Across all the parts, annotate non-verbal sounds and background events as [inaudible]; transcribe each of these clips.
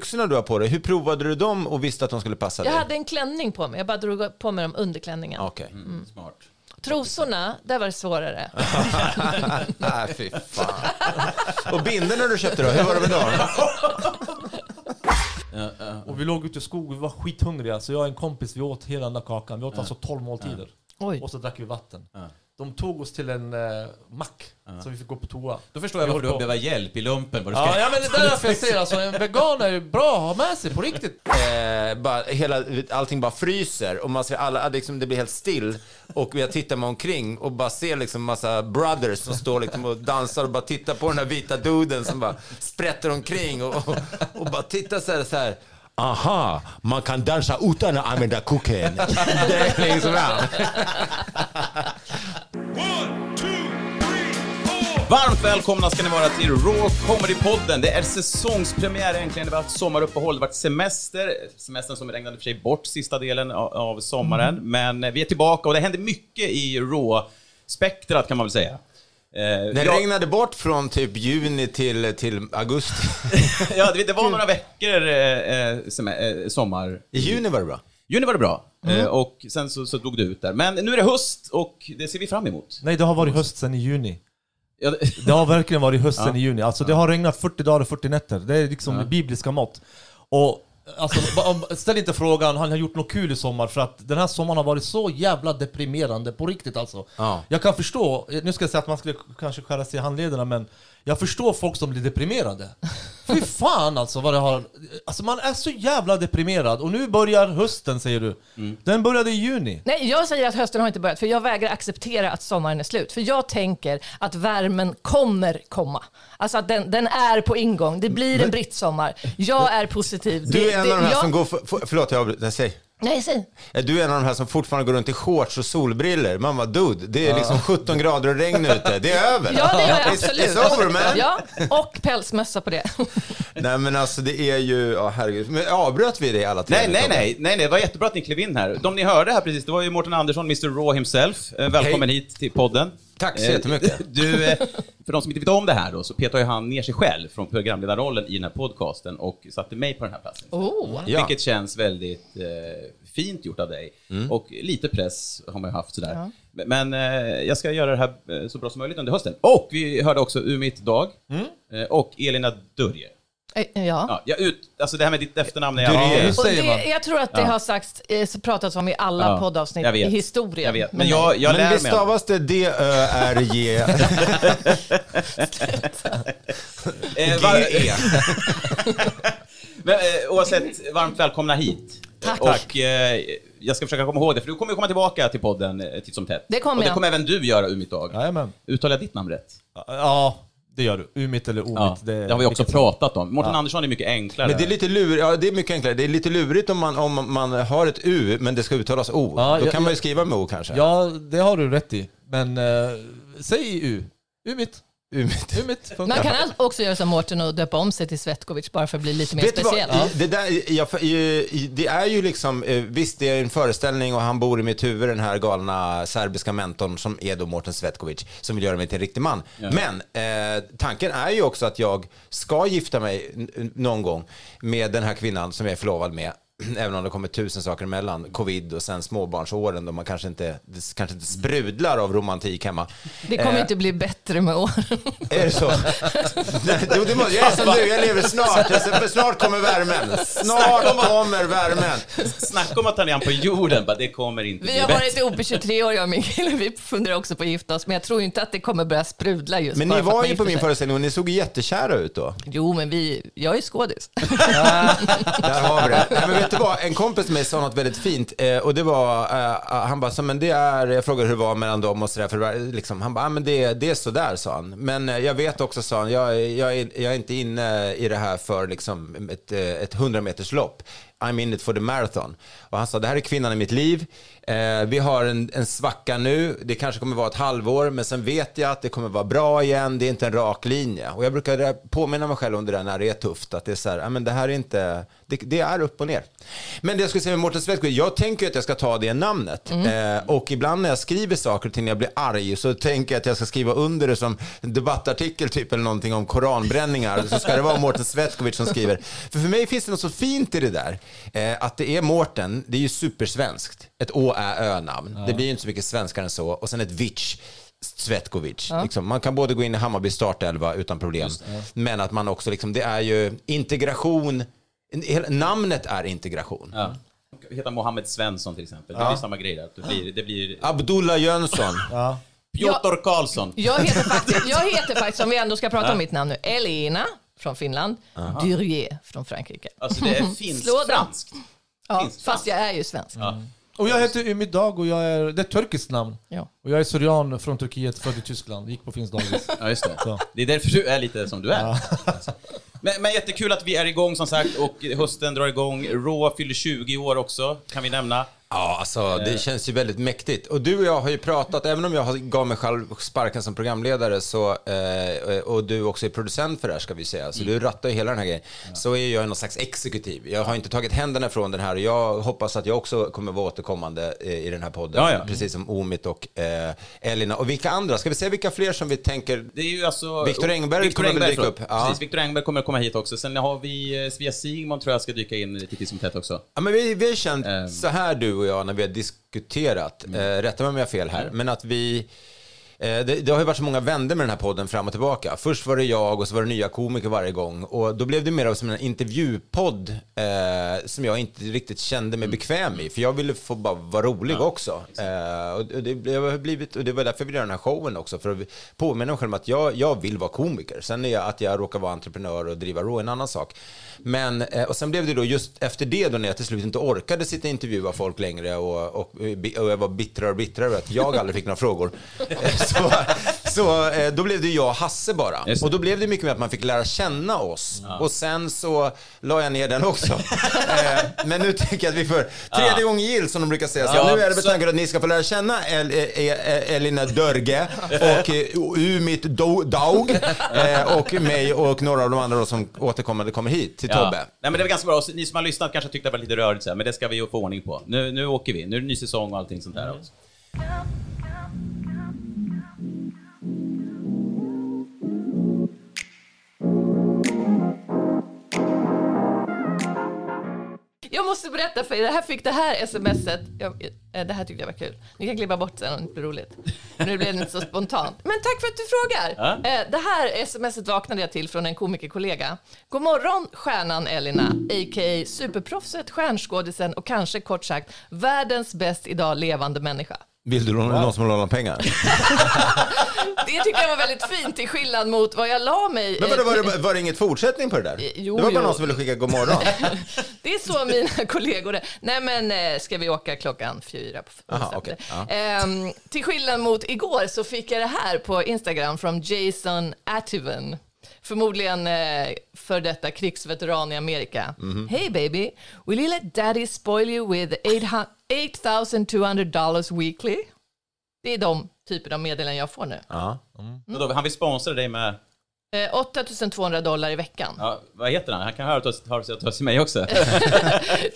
Byxorna du har på dig, hur provade du dem och visste att de skulle passa Jag dig? hade en klänning på mig, jag bara drog på mig dem under klänningen. Okej. Smart. Trosorna, där var det svårare. [laughs] Nej, fy fan. Och bindeln du köpte då, hur var det med dem? [laughs] Och vi låg ute i skogen, vi var skithungriga. Så jag och en kompis, vi åt hela den där kakan. Vi åt alltså 12 måltider. Oj. Och så drack vi vatten. De tog oss till en eh, mack, så vi fick gå på toa. Då förstår jag varför höll du behöver hjälp i lumpen. Vad du ska... Ja, ja men det är därför jag säger alltså, en vegan är ju bra att ha med sig på riktigt. Eh, bara, hela, allting bara fryser och man ser alla, liksom, det blir helt still. Och jag tittar mig omkring och bara ser liksom massa brothers som står liksom och dansar och bara tittar på den här vita duden som bara sprätter omkring och, och, och bara tittar så här, så här. Aha, man kan dansa utan att använda kuken. [laughs] Det är liksom Varmt välkomna ska ni vara till Raw Comedy-podden. Det är säsongspremiär äntligen. Det har varit sommaruppehåll, det har varit semester. Semestern som regnade för sig bort sista delen av, sommaren. Men eh, vi är tillbaka och det händer mycket i Raw-spektrat kan man väl säga. Eh, Det jag- regnade bort från typ juni till, till augusti. [laughs] ja, det, det var några veckor eh, eh, sem- eh, sommar. I juni var det bra. Juni var det bra. Eh, och sen så, så drog det ut där. Men nu är det höst och det ser vi fram emot. Nej, det har varit höst sen i juni. Ja, det- [laughs] Det har verkligen varit höst sen Ja. i juni. Alltså det har regnat 40 dagar och 40 nätter. Det är liksom bibliska mått. Och alltså, om- ställ inte frågan, han har gjort något kul i sommar för att den här sommaren har varit så jävla deprimerande på riktigt alltså. Ja. Jag kan förstå, nu ska jag säga att man skulle kanske skära sig i handlederna men jag förstår folk som blir deprimerade. Fy fan alltså vad det har... Alltså man är så jävla deprimerad och nu börjar hösten säger du. Den började i juni. Nej, jag säger att hösten har inte börjat, för jag vägrar acceptera att sommaren är slut. För jag tänker att värmen kommer komma. Alltså att den, den är på ingång. Det blir en brittsommar. Jag är positiv. Du är en av de här jag- som går... För, för, förlåt, jag avbryter. Säg. Nej, säg. Du är en av de här som fortfarande går runt i shorts och solbriller. Man bara, dude, det är liksom 17 grader och regn ute. Det är över. Ja, det It's- absolut. It's over man. Ja, och pälsmössa på det. [laughs] Nej men alltså det är ju, ja herregud. Men avbröt vi det alla tre? Nej, nej, nej, nej, nej, det var jättebra att ni klev in här. De ni hörde här precis, det var ju Mårten Andersson, Mr Raw himself. Eh, Välkommen Hej. hit till podden. Tack så Eh, jättemycket. [laughs] Du, eh, för de som inte vet om det här då, så petar ju han ner sig själv från programledarrollen i den här podcasten och satte mig på den här platsen. Oh. Ja. Vilket känns väldigt eh, fint gjort av dig. Mm. Och lite press har man ju haft sådär. Men eh, jag ska göra det här eh, så bra som möjligt under hösten. Och vi hörde också Umit Dag eh, och Elina Durje. Eh, Ja. Ja, jag ut, alltså det här med ditt efternamn är säger man? det, jag tror att det har sagts, eh, så pratats om i alla Ja, poddavsnitt jag vet. i historien. Jag vet, men jag, jag Men lär visst stavas det D-Ö-R-J... [laughs] Eh, G-E. [laughs] men, eh, oavsett, varmt välkomna hit. Tack. Och eh, jag ska försöka komma ihåg det, för du kommer ju komma tillbaka till podden eh, titt som tätt. Det kommer Och det jag. kommer även du göra, Umit Dag. Uttalar jag ditt namn rätt? Ja, det gör du. Umit eller omit. Ja, det, har vi också pratat om. Mårten Andersson är mycket enklare. Men det är lite lurigt, ja det är mycket enklare. Det är lite lurigt om man, om man har ett U men det ska uttalas O. Ja, Då jag- kan man ju skriva med O kanske. Ja, det har du rätt i. Men eh, säg U. Umit. Umit. Umit. Man kan också göra som Mårten och döpa om sig till Svetkovic bara för att bli lite mer Vet vad? speciell. I- Det, där, jag, det är ju liksom, eh, visst det är en föreställning och han bor i mitt huvud, den här galna serbiska mentorn som är då Mårten Svetkovic, som vill göra mig till en riktig man. Men eh, tanken är ju också att jag ska gifta mig någon gång med den här kvinnan som jag är förlovad med. [clears throat] Även om det kommer tusen saker emellan, covid och sen småbarnsåren då man kanske inte, det kanske inte sprudlar av romantik hemma. Det kommer Eh, inte bli bättre med åren. [laughs] är det så? [laughs] Nej, det, det måste, jag är som du, jag lever snart. Alltså, Snart kommer värmen. Snart kommer värmen. Snacka om att han är på jorden, bara, det kommer inte Vi bli har bättre. varit ihop i 23 år jag och min kille. Vi funderar också på att gifta oss. Men jag tror inte att det kommer börja sprudla just Men ni att var ju på min sig. föreställning och ni såg jättekära ut då. Jo, men vi, jag är skådis. Där har vi det. Nej, men vet du vad, en kompis med mig sa något väldigt fint eh, och det var, eh, eh han bara, men det är, jag frågade hur det var mellan dem och sådär, för liksom, han bara, ah, men det, det är sådär, sa han. Men eh, jag vet också, sa han, jag, jag, är, jag är inte inne i det här för liksom ett, eh, ett 100 meters lopp. I'm in it for the marathon. Och han sa, det här är kvinnan i mitt liv. Eh, vi har en, en svacka nu, det kanske kommer vara ett halvår, men sen vet jag att det kommer vara bra igen, det är inte en rak linje. Och jag brukar påminna mig själv om det där när det är tufft, att det är så här, men det här är inte, det, det är upp och ner. Men det jag skulle säga med Mårten Svetkovic, jag tänker att jag ska ta det namnet. Eh, och ibland när jag skriver saker och ting, när jag blir arg, så tänker jag att jag ska skriva under det som en debattartikel typ, eller någonting om koranbränningar. Så ska det vara Mårten Svetkovic som skriver. För för mig finns det något så fint i det där, eh, att det är Mårten, det är ju supersvenskt. Ett Å, Ä, Ö-namn. Det blir ju inte så mycket svenskare än så. Och sen ett Vic. Svetkovic. Liksom. Man kan både gå in i Hammarby startelva utan problem. Men att man också, liksom, det är ju integration. Namnet är integration. Ja. Heter Mohammed Svensson till exempel. Det blir samma grej där. Det blir, det blir Abdullah Jönsson. [laughs] Ja. Piotr Karlsson. Jag heter faktiskt, [laughs] jag heter faktiskt, om vi ändå ska prata om mitt namn nu, Elena från Finland, Durier från Frankrike. Alltså det är [laughs] finsk-franskt. Ja, finns fast jag är ju svensk. Och jag heter Ümit Dag och jag är, det är ett turkiskt namn. Ja. Och jag är syrian från Turkiet, född i Tyskland, gick på finsk dagis. [laughs] Ja, just det. Så. Det är därför du är lite som du är. [laughs] Men, men jättekul att vi är igång som sagt och hösten drar igång. Raw fyller 20 år också, kan vi nämna. Ja, alltså det känns ju väldigt mäktigt. Och du och jag har ju pratat, även om jag gav mig själv sparken som programledare så, eh, och du också är producent för det här ska vi säga, så du rattar ju hela den här grejen, så är jag någon slags exekutiv. Jag har inte tagit händerna från den här och jag hoppas att jag också kommer vara återkommande eh, i den här podden, Ja, ja. precis som Omit och eh, Elina. Och vilka andra? Ska vi se vilka fler som vi tänker Det är ju alltså... Viktor Engberg Viktor kommer Engberg, dyka upp. Ja. Precis, Viktor Engberg kommer komma hit också. Sen har vi eh, Svea Sigmund tror jag ska dyka in lite som tätt också. Ja, men vi, vi har känt Ehm. så här du och jag när vi har diskuterat, Mm. eh, rätta mig om jag har fel här, men att vi det, det har ju varit så många vändor med den här podden fram och tillbaka. Först var det jag och så var det nya komiker varje gång. Och då blev det mer av som en intervjupodd eh, som jag inte riktigt kände mig bekväm i. För jag ville få bara vara rolig också. Eh, och det, har blivit, och det var därför jag ville göra den här showen också. För att påminna mig själv om att jag, jag vill vara komiker. Sen är jag, att jag råkar vara entreprenör och driva Raw en annan sak. Men, eh, och sen blev det då just efter det då när jag till slut inte orkade sitta och intervjua folk längre och, och, och jag var bittrare och bittrare att jag aldrig fick några frågor. [laughs] [laughs] Så, så eh, då blev det jag och Hasse bara. Och då blev det mycket mer att man fick lära känna oss. Och sen så la jag ner den också. [laughs] eh, men nu tänker jag att vi får tredje gången gill som de brukar säga. Så Ja, nu är det med tanke att ni ska få lära känna El, eh, eh, Elina Dörge och eh, Umit Daug och mig och några av de andra som återkommande kommer hit till Tobbe. Nej, men det var ganska bra. Ni som har lyssnat kanske tyckte det var lite rörigt, men det ska vi få ordning på. Nu, nu åker vi. Nu är det ny säsong och allting sånt där också. Jag måste berätta för er, jag fick det här smset. Jag, eh, det här tyckte jag var kul. Ni kan klippa bort sen om det inte blir roligt. Nu blev det inte så spontant. Men tack för att du frågar. Ja. Eh, Det här smset vaknade jag till från en komikerkollega. God morgon stjärnan Elina, a.k.a. superproffset, stjärnskådisen och kanske kort sagt världens bäst idag levande människa. Vill du låna någon som lånar pengar? [laughs] Det tycker jag var väldigt fint till skillnad mot vad jag la mig Men eh, vadå, var, det, var det inget fortsättning på det där? Jo, det var bara jo. någon som ville skicka god morgon. [laughs] Det är så mina [laughs] kollegor är. Nej men eh, ska vi åka klockan fyra på Aha, okej, ja. Ehm, till skillnad mot igår så fick jag det här på Instagram från Jason Ativan. Förmodligen eh, för detta krigsveteran i Amerika. Mhm. Hey baby, will you let daddy spoil you with 800 $8,200 weekly? Det är de typer av meddelanden jag får nu. Ja. Och då, han vill sponsra dig med, Eh, 8200 dollar i veckan. ja, vad heter han? Han kan höra av sig- till mig också. [laughs]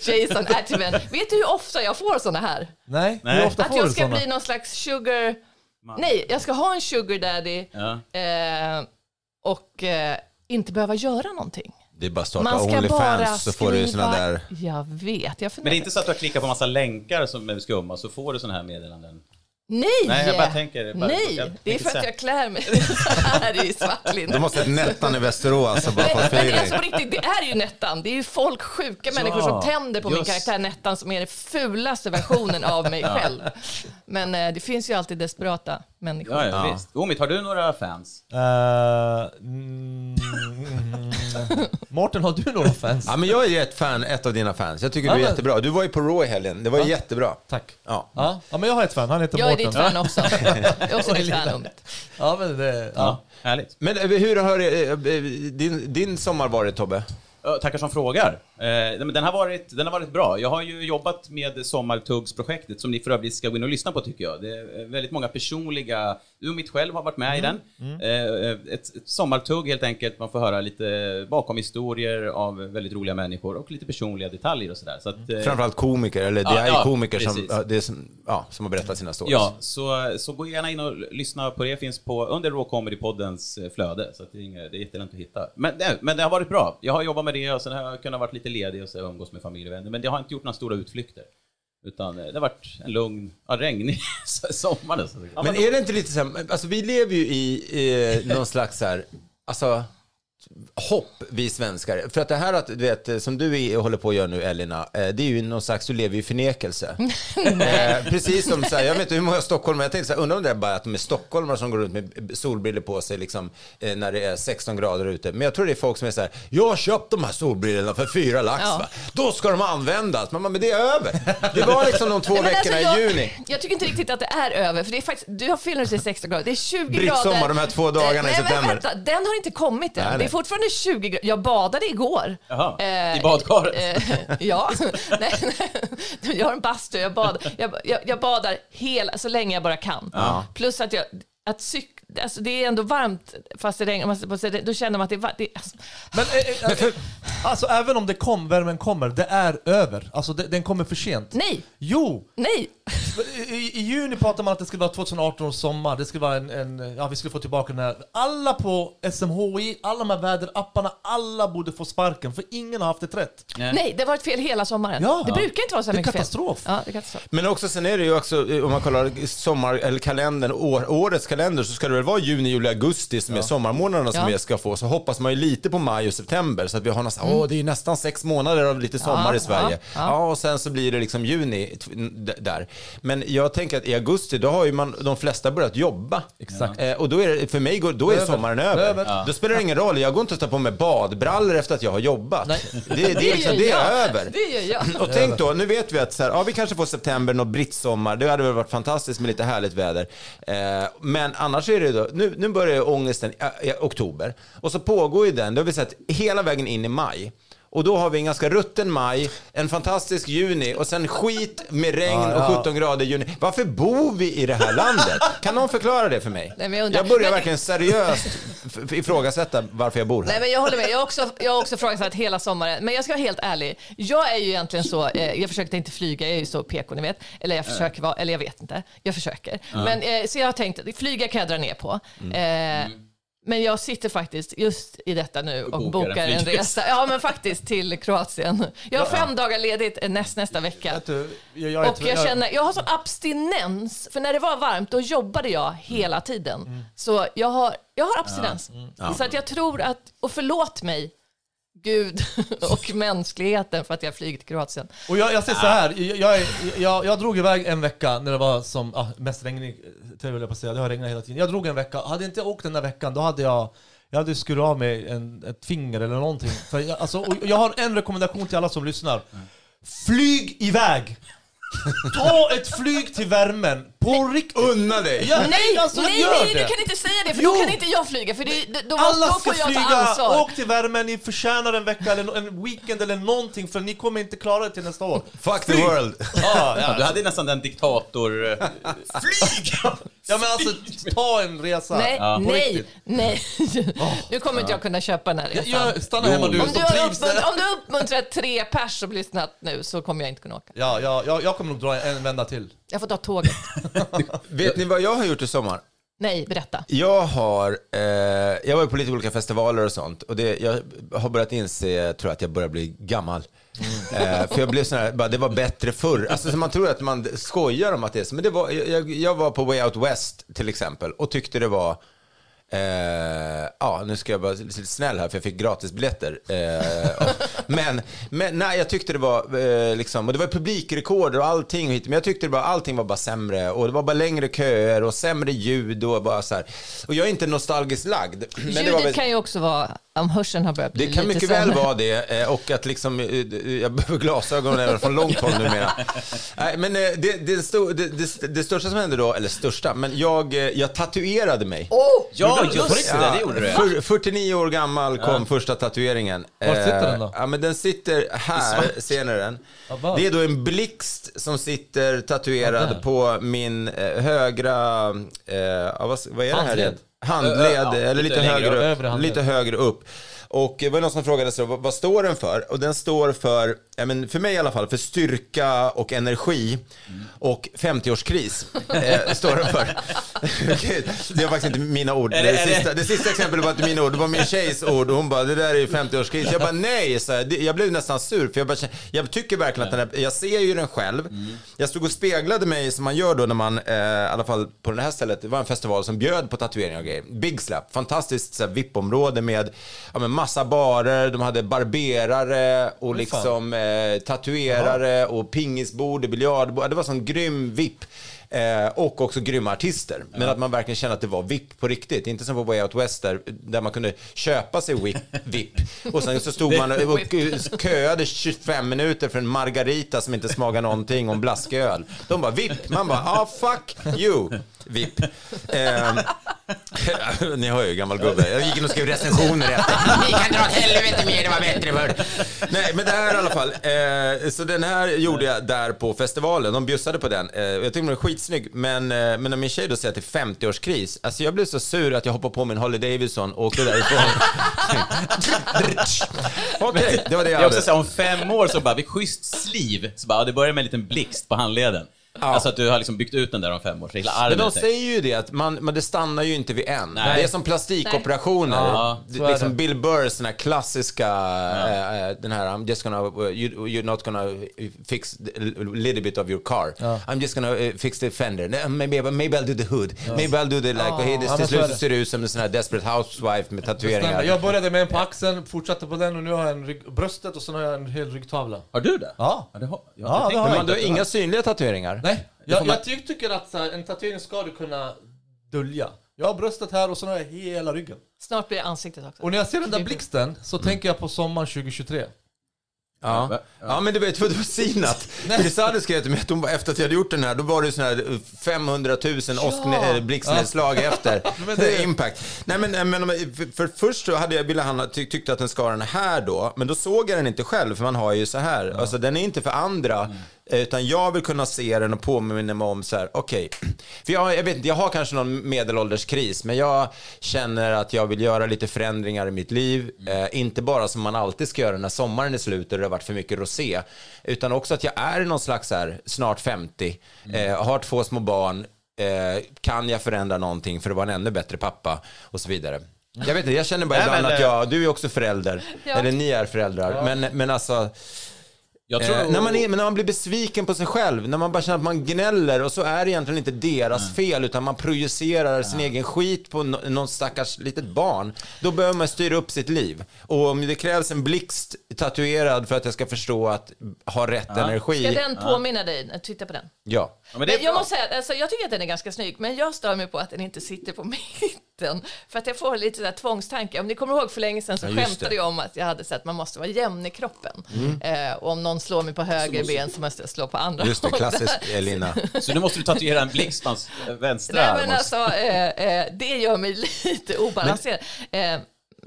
Jason Attiman. Vet du hur ofta jag får såna här? Nej, Nej. hur ofta Att får jag du ska såna? bli någon slags sugar... Nej, jag ska ha en sugar daddy Ja. eh, och eh, inte behöva göra någonting. Det är bara att starta Man ska bara Onlyfans så får du såna skriva- där... Jag vet, jag Men det är inte så att du har klickat på massa länkar som är skumma så får du såna här meddelanden? Nej! Nej, jag bara tänker- bara- Nej, jag det är för så att jag klär mig [laughs] så här i svartlinne. Du måste ha ett Nettan i Västerås och bara men feeling. alltså på riktigt, det är ju Nettan. Det är ju folk, sjuka människor som tänder på min just. karaktär Nettan som är den fulaste versionen av mig själv. Men eh, det finns ju alltid desperata människor. Ja, ja, visst. Omid, har du några fans? Eh, mm, [laughs] Mårten, har du några fans? Ja, men jag är ett fan, ett av dina fans. Jag tycker Ja, du är men- jättebra. Du var ju på Raw i helgen. Det var jättebra. Tack. Ja. Ja. ja, men jag har ett fan. Han heter Jag är Mårten. ditt fan också. [laughs] Jag är också ditt fan. Umid. Ja, men det... Ja. Härligt. Men eh, hur har eh, eh, din, din sommar varit, Tobbe? Tackar som frågar. Eh, den, har varit, den har varit bra. Jag har ju jobbat med Sommartuggsprojektet som ni för övrigt ska gå in och lyssna på tycker jag. Det är väldigt många personliga... Du och mitt själv har varit med i den. Eh, ett, ett sommartugg helt enkelt. Man får höra lite bakom historier av väldigt roliga människor och lite personliga detaljer och sådär. Så att, eh, Framförallt komiker, eller det Ja, är ja, komiker som, precis. det som, ja, som har berättat sina stories. Ja, så, så gå gärna in och lyssna på det. finns på, under Raw Comedy-poddens eh, flöde, så det, är inga, det är jättelätt att hitta. Men, nej, men det har varit bra. Jag har jobbat med det och sen har jag kunnat vara lite ledig och så umgås med familj och vänner. Men det har inte gjort några stora utflykter. Utan eh, det har varit en lugn, ja, regnig [laughs] sommar Men är det inte lite så här, alltså vi lever ju i eh, någon slags så här, alltså hopp, vi svenskar. För att det här att, du vet, som du håller på att göra nu, Elina, eh, det är ju någon slags, du lever i förnekelse. [laughs] eh, precis som så här, jag vet inte hur många stockholmare, jag tänkte så här, undrar om det är bara att de är stockholmare som går runt med solbriller på sig liksom, eh, när det är 16 grader ute. Men jag tror det är folk som är så här, jag har köpt de här solbrillorna för fyra lax, Ja. va? då ska de användas. Men, men det är över. Det var liksom de två Nej, men veckorna alltså, i jag, juni. Jag tycker inte riktigt att det är över, för det är faktiskt, du har fyller sig 16 grader, det är 20 Brittsommar, grader. de här två dagarna i Nej, september. Men vänta, den har inte kommit än. Fortfarande 20 grader. Jag badade igår. Jaha, Eh, i badkaret? eh, ja, [laughs] nej, nej. jag har en bastu, jag, bad, jag, jag, jag badar hela, så länge jag bara kan. Plus att jag, att cyk, alltså det är ändå varmt fast det regnar, då känner man att det är varmt. Det, alltså, Men, eh, eh, alltså även om det kom, värmen kommer, det är över. Alltså det, den kommer för sent. nej, Jo! nej. I, I juni pratade man att det skulle vara 2018 års sommar, det skulle vara en, en, ja vi skulle få tillbaka den här. Alla på SMHI, alla de här väderapparna, alla borde få sparken för ingen har haft det rätt. Nej, det har varit fel hela sommaren. Ja. det brukar inte vara så Det är mycket katastrof. fel. Ja, det är katastrof. Men också sen är det ju också, om man kollar sommar, eller kalendern, år, årets kalender, så ska det väl vara juni, juli, augusti som är sommarmånaderna som Ja. vi ska få. Så hoppas man ju lite på maj och september, så att vi har nästan, åh, det är ju nästan sex månader av lite sommar Ja, i Sverige. Ja, ja, ja. och sen så blir det liksom juni där. Men jag tänker att i augusti, då har ju man, de flesta börjat jobba. Exakt. Eh, och då är det, för mig går, då är Över. sommaren över. Över. Då spelar det ingen roll, jag går inte att ta på mig badbrallor efter att jag har jobbat. Nej. Det, det, är liksom, det är över. Det gör jag. Och tänk då, nu vet vi att så här, ja, vi kanske får september, något brittsommar. Det hade väl varit fantastiskt med lite härligt väder. Eh, men annars är det då, nu, nu börjar ångesten i, i oktober. Och så pågår ju den, det har vi sett, hela vägen in i maj. Och då har vi en ganska rutten maj, en fantastisk juni och sen skit med regn Ja, ja. och 17 grader i juni. Varför bor vi i det här landet? Kan någon förklara det för mig? Nej, men jag jag börjar men- verkligen seriöst ifrågasätta varför jag bor här. Nej, men jag håller med. Jag har också, jag har också frågat hela sommaren. Men jag ska vara helt ärlig. Jag är ju egentligen så, eh, jag försökte inte flyga, jag är ju så PK ni vet. Eller jag försöker vara, eller jag vet inte. Jag försöker. Men, eh, så jag har tänkt, flyga kan jag dra ner på. Mm. Men jag sitter faktiskt just i detta nu och bokar bokar, en en, resa. Ja, men faktiskt till Kroatien. Jag har fem dagar ledigt näst, nästa vecka. Jag, jag, är Och jag känner, jag har sån abstinens, för när det var varmt då jobbade jag hela tiden. Så jag har, jag har abstinens. Så att jag tror att, och förlåt mig, Gud [laughs] och mänskligheten för att jag flyger till Kroatien. Och jag, jag säger så här, jag, jag, jag, drog iväg en vecka när det var som ah, mest regnig, det vill jag på säga, det har regnat hela tiden. Jag drog en vecka, hade inte jag åkt den där veckan då hade jag jag hade skurit av mig en, ett finger eller någonting. För jag, alltså, jag har en rekommendation till alla som lyssnar. Flyg iväg! Ta ett flyg till värmen På riktigt. Unna dig! Ja, Nej, alltså, nej, nej, du kan inte säga det för Jo. då kan inte jag flyga för det, då, Alla då ska får jag ta flyga, ansvar. åk till värmen, ni förtjänar en vecka eller en weekend eller någonting för ni kommer inte klara det till nästa år. Fuck the world! Ja, Ja, du hade nästan den diktator... eh, Flyg! [laughs] ja men alltså, ta en resa. Nej, Ja. Nej, nej. Nu kommer inte jag kunna köpa den här resan. Jag, stanna hemma du Om du, har trivs där. uppmunt- om du har uppmuntrat tre pers som lyssnat nu så kommer jag inte kunna åka. Ja, ja, ja, jag kommer nog dra en vända till. Jag får ta tåget. [laughs] Vet ni vad jag har gjort i sommar? Nej, berätta. Jag har, eh, jag var på lite olika festivaler och sånt och det, jag har börjat inse, tror jag, att jag börjar bli gammal. Eh, för jag blev sån här, bara, det var bättre förr. Alltså så man tror att man skojar om att det är så, men det var, jag, jag var på Way Out West till exempel och tyckte det var Eh, ja, nu ska jag vara lite snäll här för jag fick gratisbiljetter. Eh, men, men nej, jag tyckte det var eh, liksom, och det var publikrekorder och allting men jag tyckte det var, allting var bara sämre och det var bara längre köer och sämre ljud och bara så här. Och jag är inte nostalgiskt lagd. Men det, var Ljudet väl, kan ju också vara om hörseln har börjat bli det kan mycket väl sämre. vara det eh, och att liksom, eh, jag behöver glasögon även från långt håll numera. Nej, men eh, det, det, sto- det, det, det största som hände då, eller största, men jag, eh, jag tatuerade mig. Oh, Ja, just riktigt? det, det gjorde du. Fyr- 49 år gammal kom första tatueringen. Var sitter Eh, den då? Ja, men den sitter här, ser ni den? Det är då en blixt som sitter tatuerad Ja, på min eh, högra, eh, vad, vad är det här? Handled. Handled, ja, eller lite, lite högre, upp. lite högre upp. Och det var någon som frågade sig vad, vad står den för? Och den står för, ja, men för mig i alla fall, för styrka och energi och 50-årskris. Eh, står den för. [laughs] Det var faktiskt inte mina ord. Det, sista, det sista exemplet var inte mina ord, det var min tjejs ord. Och hon bara, det där är ju 50-årskris. Jag bara, nej. Så här, jag blev nästan sur, för jag, bara, jag tycker verkligen att den här, jag ser ju den själv. Jag stod och speglade mig som man gör då när man, eh, i alla fall på det här stället, det var en festival som bjöd på tatueringar och grejer. Big Slap, fantastiskt så här, VIP-område med ja, men massa barer, de hade barberare och liksom eh, tatuerare och pingisbord, biljardbord. Det var sån grym VIP. Eh, och också grymma artister. Men att man verkligen kände att det var VIP på riktigt. Inte som på Way Out West där, där man kunde köpa sig VIP. VIP. Och sen så stod man och, och köade 25 minuter för en margarita som inte smakade någonting och en blasköl. De bara VIP. Man bara, ah fuck you. VIP. Eh, [laughs] ni hör ju, gammal gubbe. Jag gick in och skrev recensioner efter. Ni kan dra åt helvete med det var bättre förr. Nej, men det här i alla fall. Eh, så den här gjorde jag där på festivalen. De bjussade på den. Eh, jag tyckte den var skitsnygg. Men, eh, men när min tjej då säger att det är 50-årskris. Alltså jag blev så sur att jag hoppade på min Harley Davidson och åkte därifrån. [laughs] Okej, det var det jag Det är också hade. så här, om fem år så bara, vid schysst sliv, så bara, det börjar med en liten blixt på handleden. Alltså att du har liksom byggt ut den där om fem år, så hela Men de säger ju det att man, men det stannar ju inte vid en. Nej. Det är som plastikoperationer. Ja, Det- liksom det. Bill Burrs den här klassiska, eh, eh, den här I'm just gonna, you, you're not gonna fix a little bit of your car. I'm just gonna uh, fix the fender. Maybe, maybe I'll do the hood. Maybe I'll do the like, och Ja, till slut så ser det ut som en sån här desperate housewife med tatueringar. Jag började med en på axeln, fortsatte på den och nu har jag en rygg, bröstet och sen har jag en hel ryggtavla. Har du det? Ja. Ja, det har, jag Ja, det har Men du har inga synliga tatueringar? Nej, jag, man- jag ty- tycker att så här, en tatuering ska du kunna dölja. Jag har bröstet här och sen har jag hela ryggen. Snart blir det ansiktet också. Och när jag ser den där blixten så tänker jag på sommaren 2023. Ja. ja, men du vet vad det var Sinat. [laughs] Grisade skrev till mig att hon, efter att jag hade gjort den här, då var det sån här 500 000 ja. blixtnedslag efter. [laughs] Men det- [laughs] Impact. Nej, men, men för, för först så hade jag, ville han, tyck, tyckte att den ska ha den här då, men då såg jag den inte själv, för man har ju så här. Alltså den är inte för andra. Utan jag vill kunna se den och påminna mig om så här, okej. För jag, jag vet inte, jag har kanske någon medelålderskris, men jag känner att jag vill göra lite förändringar i mitt liv. Eh, inte bara som man alltid ska göra när sommaren är slut och det har varit för mycket rosé. Utan också att jag är någon slags här, snart 50, eh, har två små barn. Eh, kan jag förändra någonting för att vara en ännu bättre pappa och så vidare. Jag vet inte, jag känner bara ibland att eh, jag, du är också förälder, Ja. eller ni är föräldrar. Men, men alltså, tror... Eh, när, man är, men när man blir besviken på sig själv, när man bara känner att man gnäller och så är det egentligen inte deras fel utan man projicerar sin egen skit på no, någon stackars litet barn. Då behöver man styra upp sitt liv. Och om det krävs en blixt tatuerad för att jag ska förstå att ha rätt energi. Ska den påminna dig? Titta på den. Ja. Ja, men det är jag bra. måste säga, alltså, jag tycker att den är ganska snygg, men jag stör mig på att den inte sitter på [laughs] mitten. För att jag får lite sådär tvångstanke. Om ni kommer ihåg för länge sedan så Ja, skämtade det. jag om att jag hade sett att man måste vara jämn i kroppen. Mm. Eh, och om någon någon slår mig på höger ben så måste jag slå på andra Just det, klassiskt Elina. [laughs] Så nu måste du tatuera en blixt på hans eh, vänstra Nej men alltså, eh, eh, det gör mig [laughs] lite obalanserad. Eh,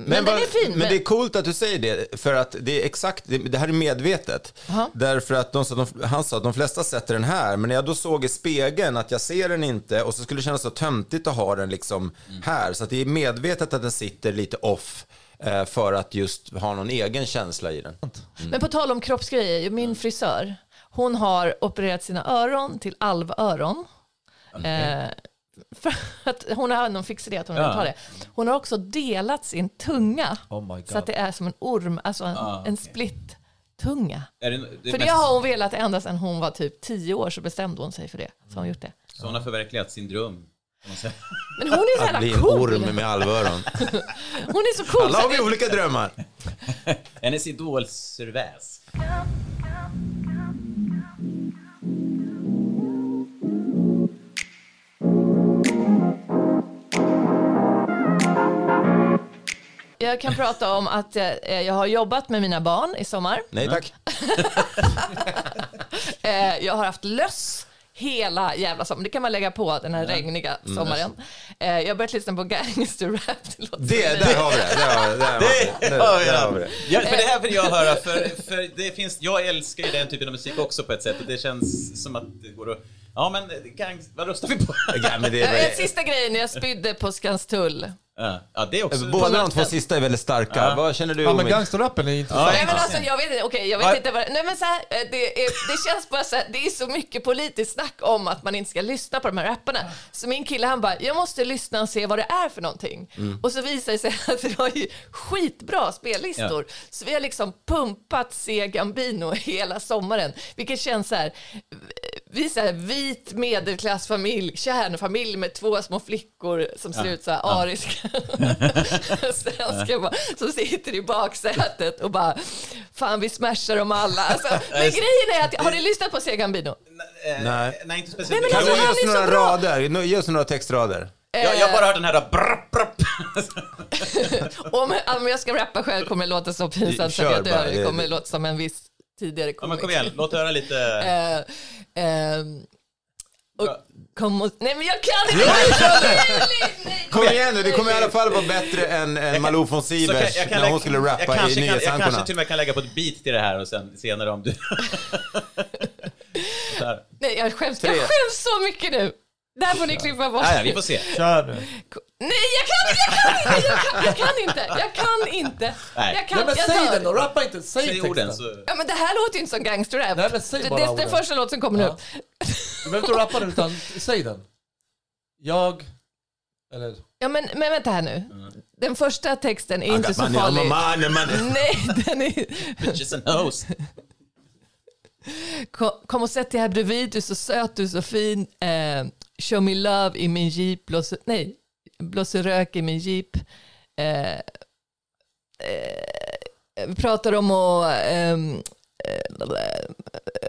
men den bara- är fin. men det är coolt att du säger det, för att det är exakt, det, det här är medvetet. Aha. Därför att de, han sa att de flesta sätter den här, men när jag då såg i spegeln att jag ser den inte och så skulle det kännas så töntigt att ha den liksom här. Så att det är medvetet att den sitter lite off för att just ha någon egen känsla i den. Men på tal om kroppsgrejer, min frisör, hon har opererat sina öron till alvöron. Eh, för [laughs] att hon har någon fix idé att hon vill Ja. ta det. Hon har också delat sin tunga Oh my God. så att det är som en orm, alltså en, en split tunga. Är det, det För det mest, har hon velat ända sedan hon var typ tio år så bestämde hon sig för det. Så har hon gjort det. Så hon har förverkligat sin dröm. Men hon är så Att bli jävla en cool. orm med alvöron. [laughs] Hon är så cool. Alla har vi olika drömmar. [laughs] Hennes idolserväs. Jag kan prata om att eh, jag har jobbat med mina barn i sommar. Nej tack. [laughs] Eh, jag har haft löss hela jävla sommaren. Det kan man lägga på den här regniga Mm. sommaren. Eh, jag har börjat lyssna på gangster-rap. Det låter Det, där har vi det. Där har vi det. Där har vi det. Det. Ja, för det här vill jag höra, för, för det finns, jag älskar ju den typen av musik också på ett sätt det känns som att det går att... Ja men, gang, vad röstar vi på? Ja, men det Eh, är, Sista grejen, jag spydde på Skanstull. Ja, ja det är också... båda de två sista är väldigt starka. Vad känner du Ja om men gangsterrappen är intressant. Nej men alltså jag vet inte, okej jag vet Ja. inte vad Nej men så här, eh, det, är, det känns bara så här, det är så mycket politiskt snack om att man inte ska lyssna på de här rapparna. Så min kille han bara, jag måste lyssna och se vad det är för någonting. Och så visar det sig [laughs] att det var ju skitbra spellistor. Så vi har liksom pumpat C Gambino [laughs] hela sommaren. Vilket känns så här, vi är så här vit medelklassfamilj, kärnfamilj med två små flickor som ser ut så här ariska. [laughs] Svenskar bara, som sitter i baksätet och bara, fan vi smashar dem alla. Alltså, [laughs] men grejen är att, har ni lyssnat på C Gambino? Eh, Nej. Nej, inte speciellt. Nej, men Kan alltså, du ge han oss några bra. rader? Nu- Ge oss några textrader. jag, jag har bara hört den här brr, brr. [laughs] Om, om jag ska rappa själv kommer det låta så pinsamt så att jag dör. Det- kommer låta som en viss tidigare Ja, men komiker. kom igen, låt höra lite... [laughs] Eh, ehm, och, Ja. kom och, nej men jag kan inte! [laughs] Nej, nej, nej. Kom igen nu, det kommer i alla fall vara bättre än, än Malou von kan- Sivers jag kan när hon skulle rappa i kan, Jag kanske till och med kan lägga på ett beat till det här och sen senare om du... [laughs] Nej jag skäms, jag skäms så mycket nu. Där får ni klippa bort. Ah, ja, vi får se. Kör nu. Nej, jag kan, jag kan, jag kan inte, jag kan inte. Nej. Jag kan, Nej men jag säg den då, rappa inte, säg, Säg texten. orden så... Ja men det här låter ju inte som gangsterrap. Nej, men säg det, bara det är orden. den första låt som kommer nu. Ja. Du behöver inte rappa den utan säg den. Jag... Eller... Ja men, men vänta här nu. Den första texten är inte så ja, farlig. man, man. [laughs] Nej, den är... Bitches and hoes. Kom, kom och sätt dig här bredvid, du är så söt, du är så fin. Eh, show me love i min jeep, blåser, nej, blåser rök i min jeep. Eh, eh, vi pratar om att, ehm, eh,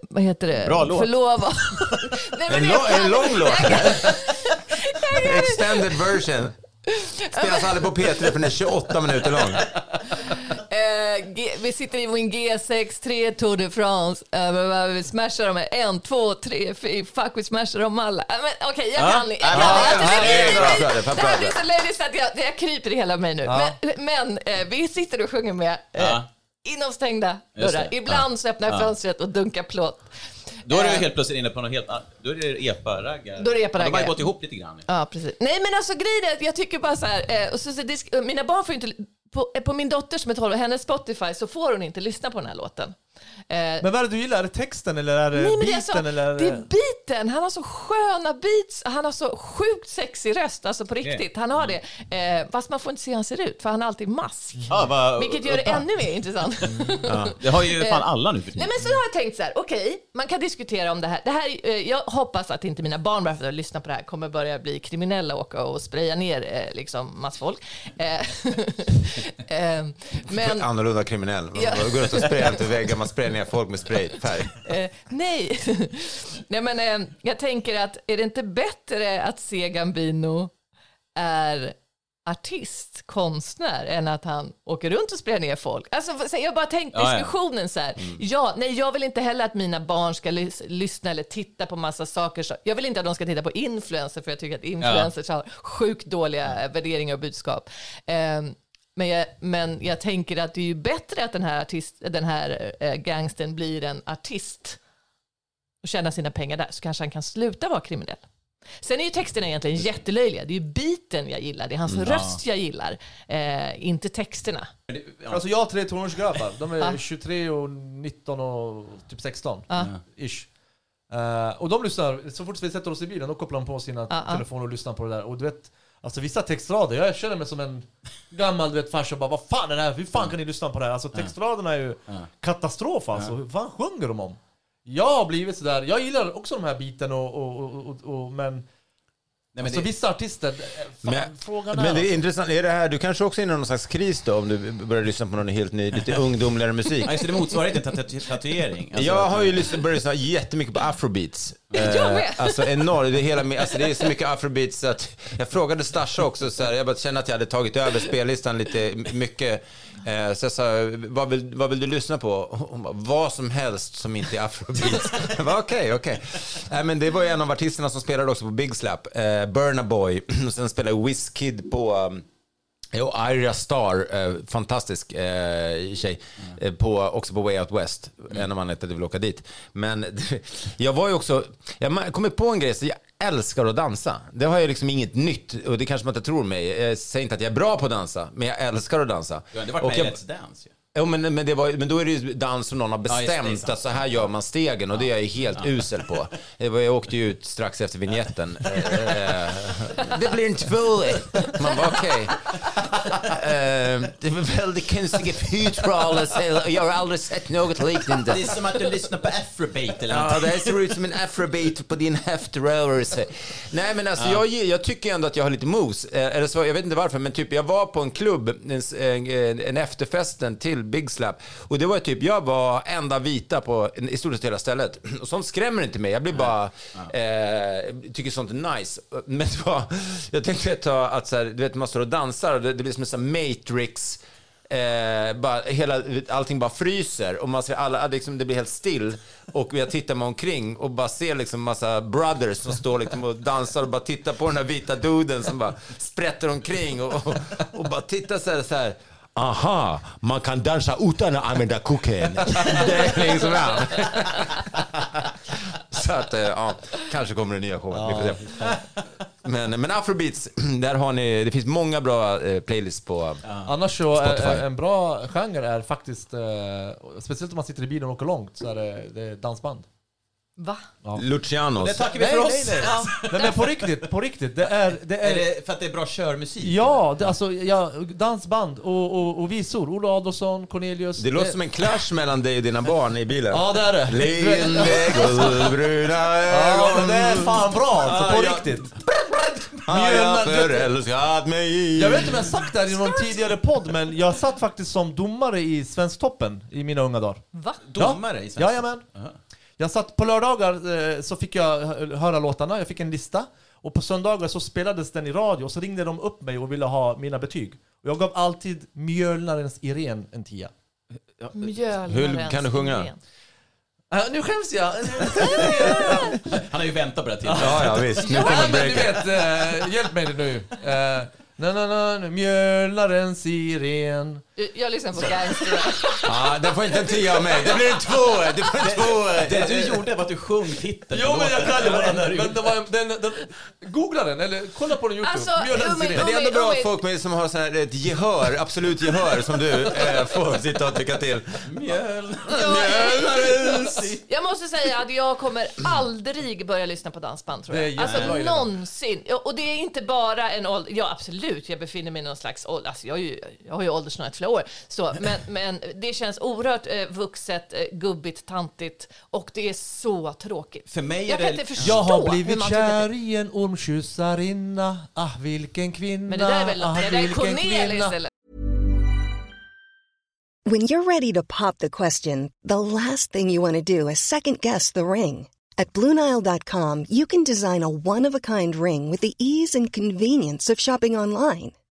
vad heter det? Bra låt. Förlova. [laughs] nej, En, lång, en lång låt. [laughs] Extended version. Spelas aldrig på P3 för den är 28 minuter lång. Eh, vi sitter i min G6, 3 Tour de France. Uh, vi smashar dem. En, två, tre, fyra. Fuck, vi smashar dem alla. Men Okej, jag Ja. kan inte. Jag Ja, kan Det här blir så löjligt att jag, jag kryper i hela mig nu. Ja. Men, men eh, vi sitter och sjunger med eh, inom stängda dörrar. Ibland så öppnar jag Ja. fönstret och dunkar plåt. Då är du Eh, helt plötsligt inne på något helt. Då är det epa-raggar. Då är det epa-raggar, De har gått ihop lite grann. Ja, precis. Nej, men alltså grejen är att jag tycker bara så här, eh, och så, så, mina barn får ju inte, på, på min dotter som är 12 hennes Spotify så får hon inte lyssna på den här låten. Eh, Men vad är det du gillar? Är det texten eller är det Nej, men det, är beaten alltså, eller? det är beaten. Han har så sköna beats. Han har så sjukt sexig röst, alltså på riktigt. Han har det. Eh, fast man får inte se hur han ser ut, för han har alltid mask. Ja, vad- Vilket gör det ännu mer intressant. Det har ju fan alla nu för Nej tiden. men så har jag tänkt så här, okej, man kan diskutera om det här. det här eh, jag hoppas att inte mina barn, bara för att lyssna på det här, kommer börja bli kriminella och åka och spraya ner eh, liksom massfolk. Eh, [laughs] eh, men, Annorlunda kriminell. Man Ja. går runt och sprayar till väggar, man sprayar ner folk med sprayfärg. [laughs] Eh, nej. [laughs] nej, men eh, jag tänker att är det inte bättre att se Gambino är artist, konstnär, än att han åker runt och spelar ner folk. Alltså, så jag bara tänkt Ja, ja. diskussionen så här. Ja, nej, jag vill inte heller att mina barn ska lys- lyssna eller titta på massa saker. Så, jag vill inte att de ska titta på influencers, för jag tycker att influencers har sjukt dåliga värderingar och budskap. Ehm, men jag, men jag tänker att det är ju bättre att den här, artist, den här eh, gangsten blir en artist och tjäna sina pengar där, så kanske han kan sluta vara kriminell. Sen är ju texterna egentligen jättelöjliga. Det är ju biten jag gillar, det är hans röst jag gillar, eh, inte texterna. Alltså jag har tre tonårsgrabbar, de är Ja. 23 och 19 och typ 16. Ish. Eh, och de lyssnar, så fort vi sätter oss i bilen, då kopplar de på sina ja. telefoner och lyssnar på det där. Och du vet, alltså vissa textrader, jag känner mig som en gammal du vet, farsa och bara Vad fan är det här? Hur fan kan ni lyssna på det här? Alltså textraderna är ju katastrof alltså. Hur fan sjunger de om? Jag har blivit sådär, jag gillar också de här biten och, och, och, och, och men Nej, men alltså det, vissa artister, eh, fan, Men, frågan är men det är alltså. intressant, är det här, du kanske också är inne i någon slags kris då om du börjar lyssna på någon helt ny, lite [laughs] ungdomligare musik? ja, just det, motsvarar inte en tatu- tatuering. Alltså, jag har ju lyssnat, börjat lyssna jättemycket på afrobeats. Jag med. Eh, alltså enormt, det hela, alltså, det är så mycket afrobeats att jag frågade Stasha också så här, jag bara kände att jag hade tagit över spellistan lite mycket. Eh, så jag sa, vad vill, vad vill du lyssna på? Hon bara, vad som helst som inte är afrobeats. [laughs] Jag bara, okej, okej. Nej, men det var ju en av artisterna som spelade också på Big Slap, eh, Burna Boy, [clears throat] och sen spelade Wizkid på um, Jo, Ira Star, eh, fantastisk eh, tjej, eh, på, också på Way Out West. En av anledningarna vill åka dit. Men [laughs] jag var ju också, jag kom på en grej, så jag älskar att dansa. Det har jag liksom inget nytt, och det kanske man inte tror mig. Jag säger inte att jag är bra på att dansa, men jag älskar att dansa. Du har ändå varit Och med i Let's Dance ju. Jo, men, men, det var, men då är det ju dans som någon har Ja, bestämt sant. att så här gör man stegen och det är jag helt usel på. [laughs] Jag åkte ju ut strax efter vignetten. [laughs] Det blir en två. Man bara okej. Eh, det var väldigt konstiga futraler. Jag har aldrig sett något liknande. Det är som att du lyssnar på afrobeat eller Ja, det här ser ut som en afrobeat på din höftrörelse. Nej, men alltså jag, ge- jag tycker ändå att jag har lite mos. Eh, Eller så, jag vet inte varför, men typ jag var på en klubb, en, en, en efterfesten till Big Slap. Och det var typ, jag var enda vita på i stort sett hela stället. Och sånt skrämmer inte mig. Jag blir bara, eh, tycker sånt är nice. Men det var, jag tänkte ta att så här, du vet, man står och dansar och det, det blir som en sån Matrix Eh, bara, hela, allting bara fryser och man ser alla, liksom, det blir helt still. Och jag tittar mig omkring och bara ser liksom massa brothers som står liksom och dansar och bara tittar på den här vita duden som bara sprätter omkring och, och, och bara tittar så här, så här. Aha, man kan dansa utan att använda kuken. [laughs] Det är liksom ja. [laughs] Så att, eh, ja, kanske kommer det nya showen. Se. Men, men afrobeats, [clears throat] där har ni, det finns många bra eh, playlists på. Annars så Spotify. är, en bra genre är faktiskt, eh, speciellt om man sitter i bilen och åker långt, så är det, det är dansband. Va? Lucianos. Det tackar vi Nej, för nej, oss. nej. Nej men på riktigt, på riktigt. Det är... Det Är är det för att det är bra körmusik? ja, det, alltså ja, dansband och, och, och visor. Ola Adolfsson, Cornelius. Det låter som en clash mellan dig och dina barn i bilen. Ja det är det. Leende guldbruna Ja ögon. det är fan bra alltså, på Ja, riktigt. Har jag förälskat mig i. Jag vet inte om jag har sagt det här i någon tidigare podd, men jag satt faktiskt som domare i Svensktoppen i mina unga dagar. Va? Domare i svenska? Jajamän. Jag satt på lördagar eh, så fick jag hö- höra låtarna, jag fick en lista. Och på söndagar så spelades den i radio och så ringde de upp mig och ville ha mina betyg. Och jag gav alltid Mjölnarens Irene en tia. Mjölnarens Hur kan du sjunga? Irene. Äh, nu skäms jag! [laughs] Han har ju väntat på det här tillfället. Ja, ja visst. Nu Ja, kommer men du vet, eh, hjälp mig nu. Uh, na, na, na, Mjölnarens Irene. Jag lyssnar på gangster. [laughs] Ja, den får inte en tia av mig. Det blir en två. Det får en två. Det du gjorde var att du sjöng titeln. Jo men jag var den, men det var, den, den, googla den, eller kolla på den youtube. Alltså. Men det är ändå bra att folk med, som har sån här, ett gehör, absolut gehör, som du eh, får sitta och tycka till. Mjöl. Jag måste säga att jag kommer aldrig börja lyssna på dansband tror jag. Alltså någonsin. Och det är inte bara en ålder, ja absolut, jag befinner mig i någon slags ålder, alltså jag, är ju, jag har ju åldersnöat flera år. Så, men, men det känns oerhört eh, vuxet, eh, gubbigt, tantigt och det är så tråkigt. För mig är Jag kan det... inte förstå Jag har hur blivit man tycker att kär det- i en ormkyssarinna, ah vilken kvinna, Men det där är väl ah, det där är vilken Cornelis kvinna. eller? When you're ready to pop the question, the last thing you want to do is second guess the ring. At Bluenile.com, you can design a one of a kind ring with the ease and convenience of shopping online.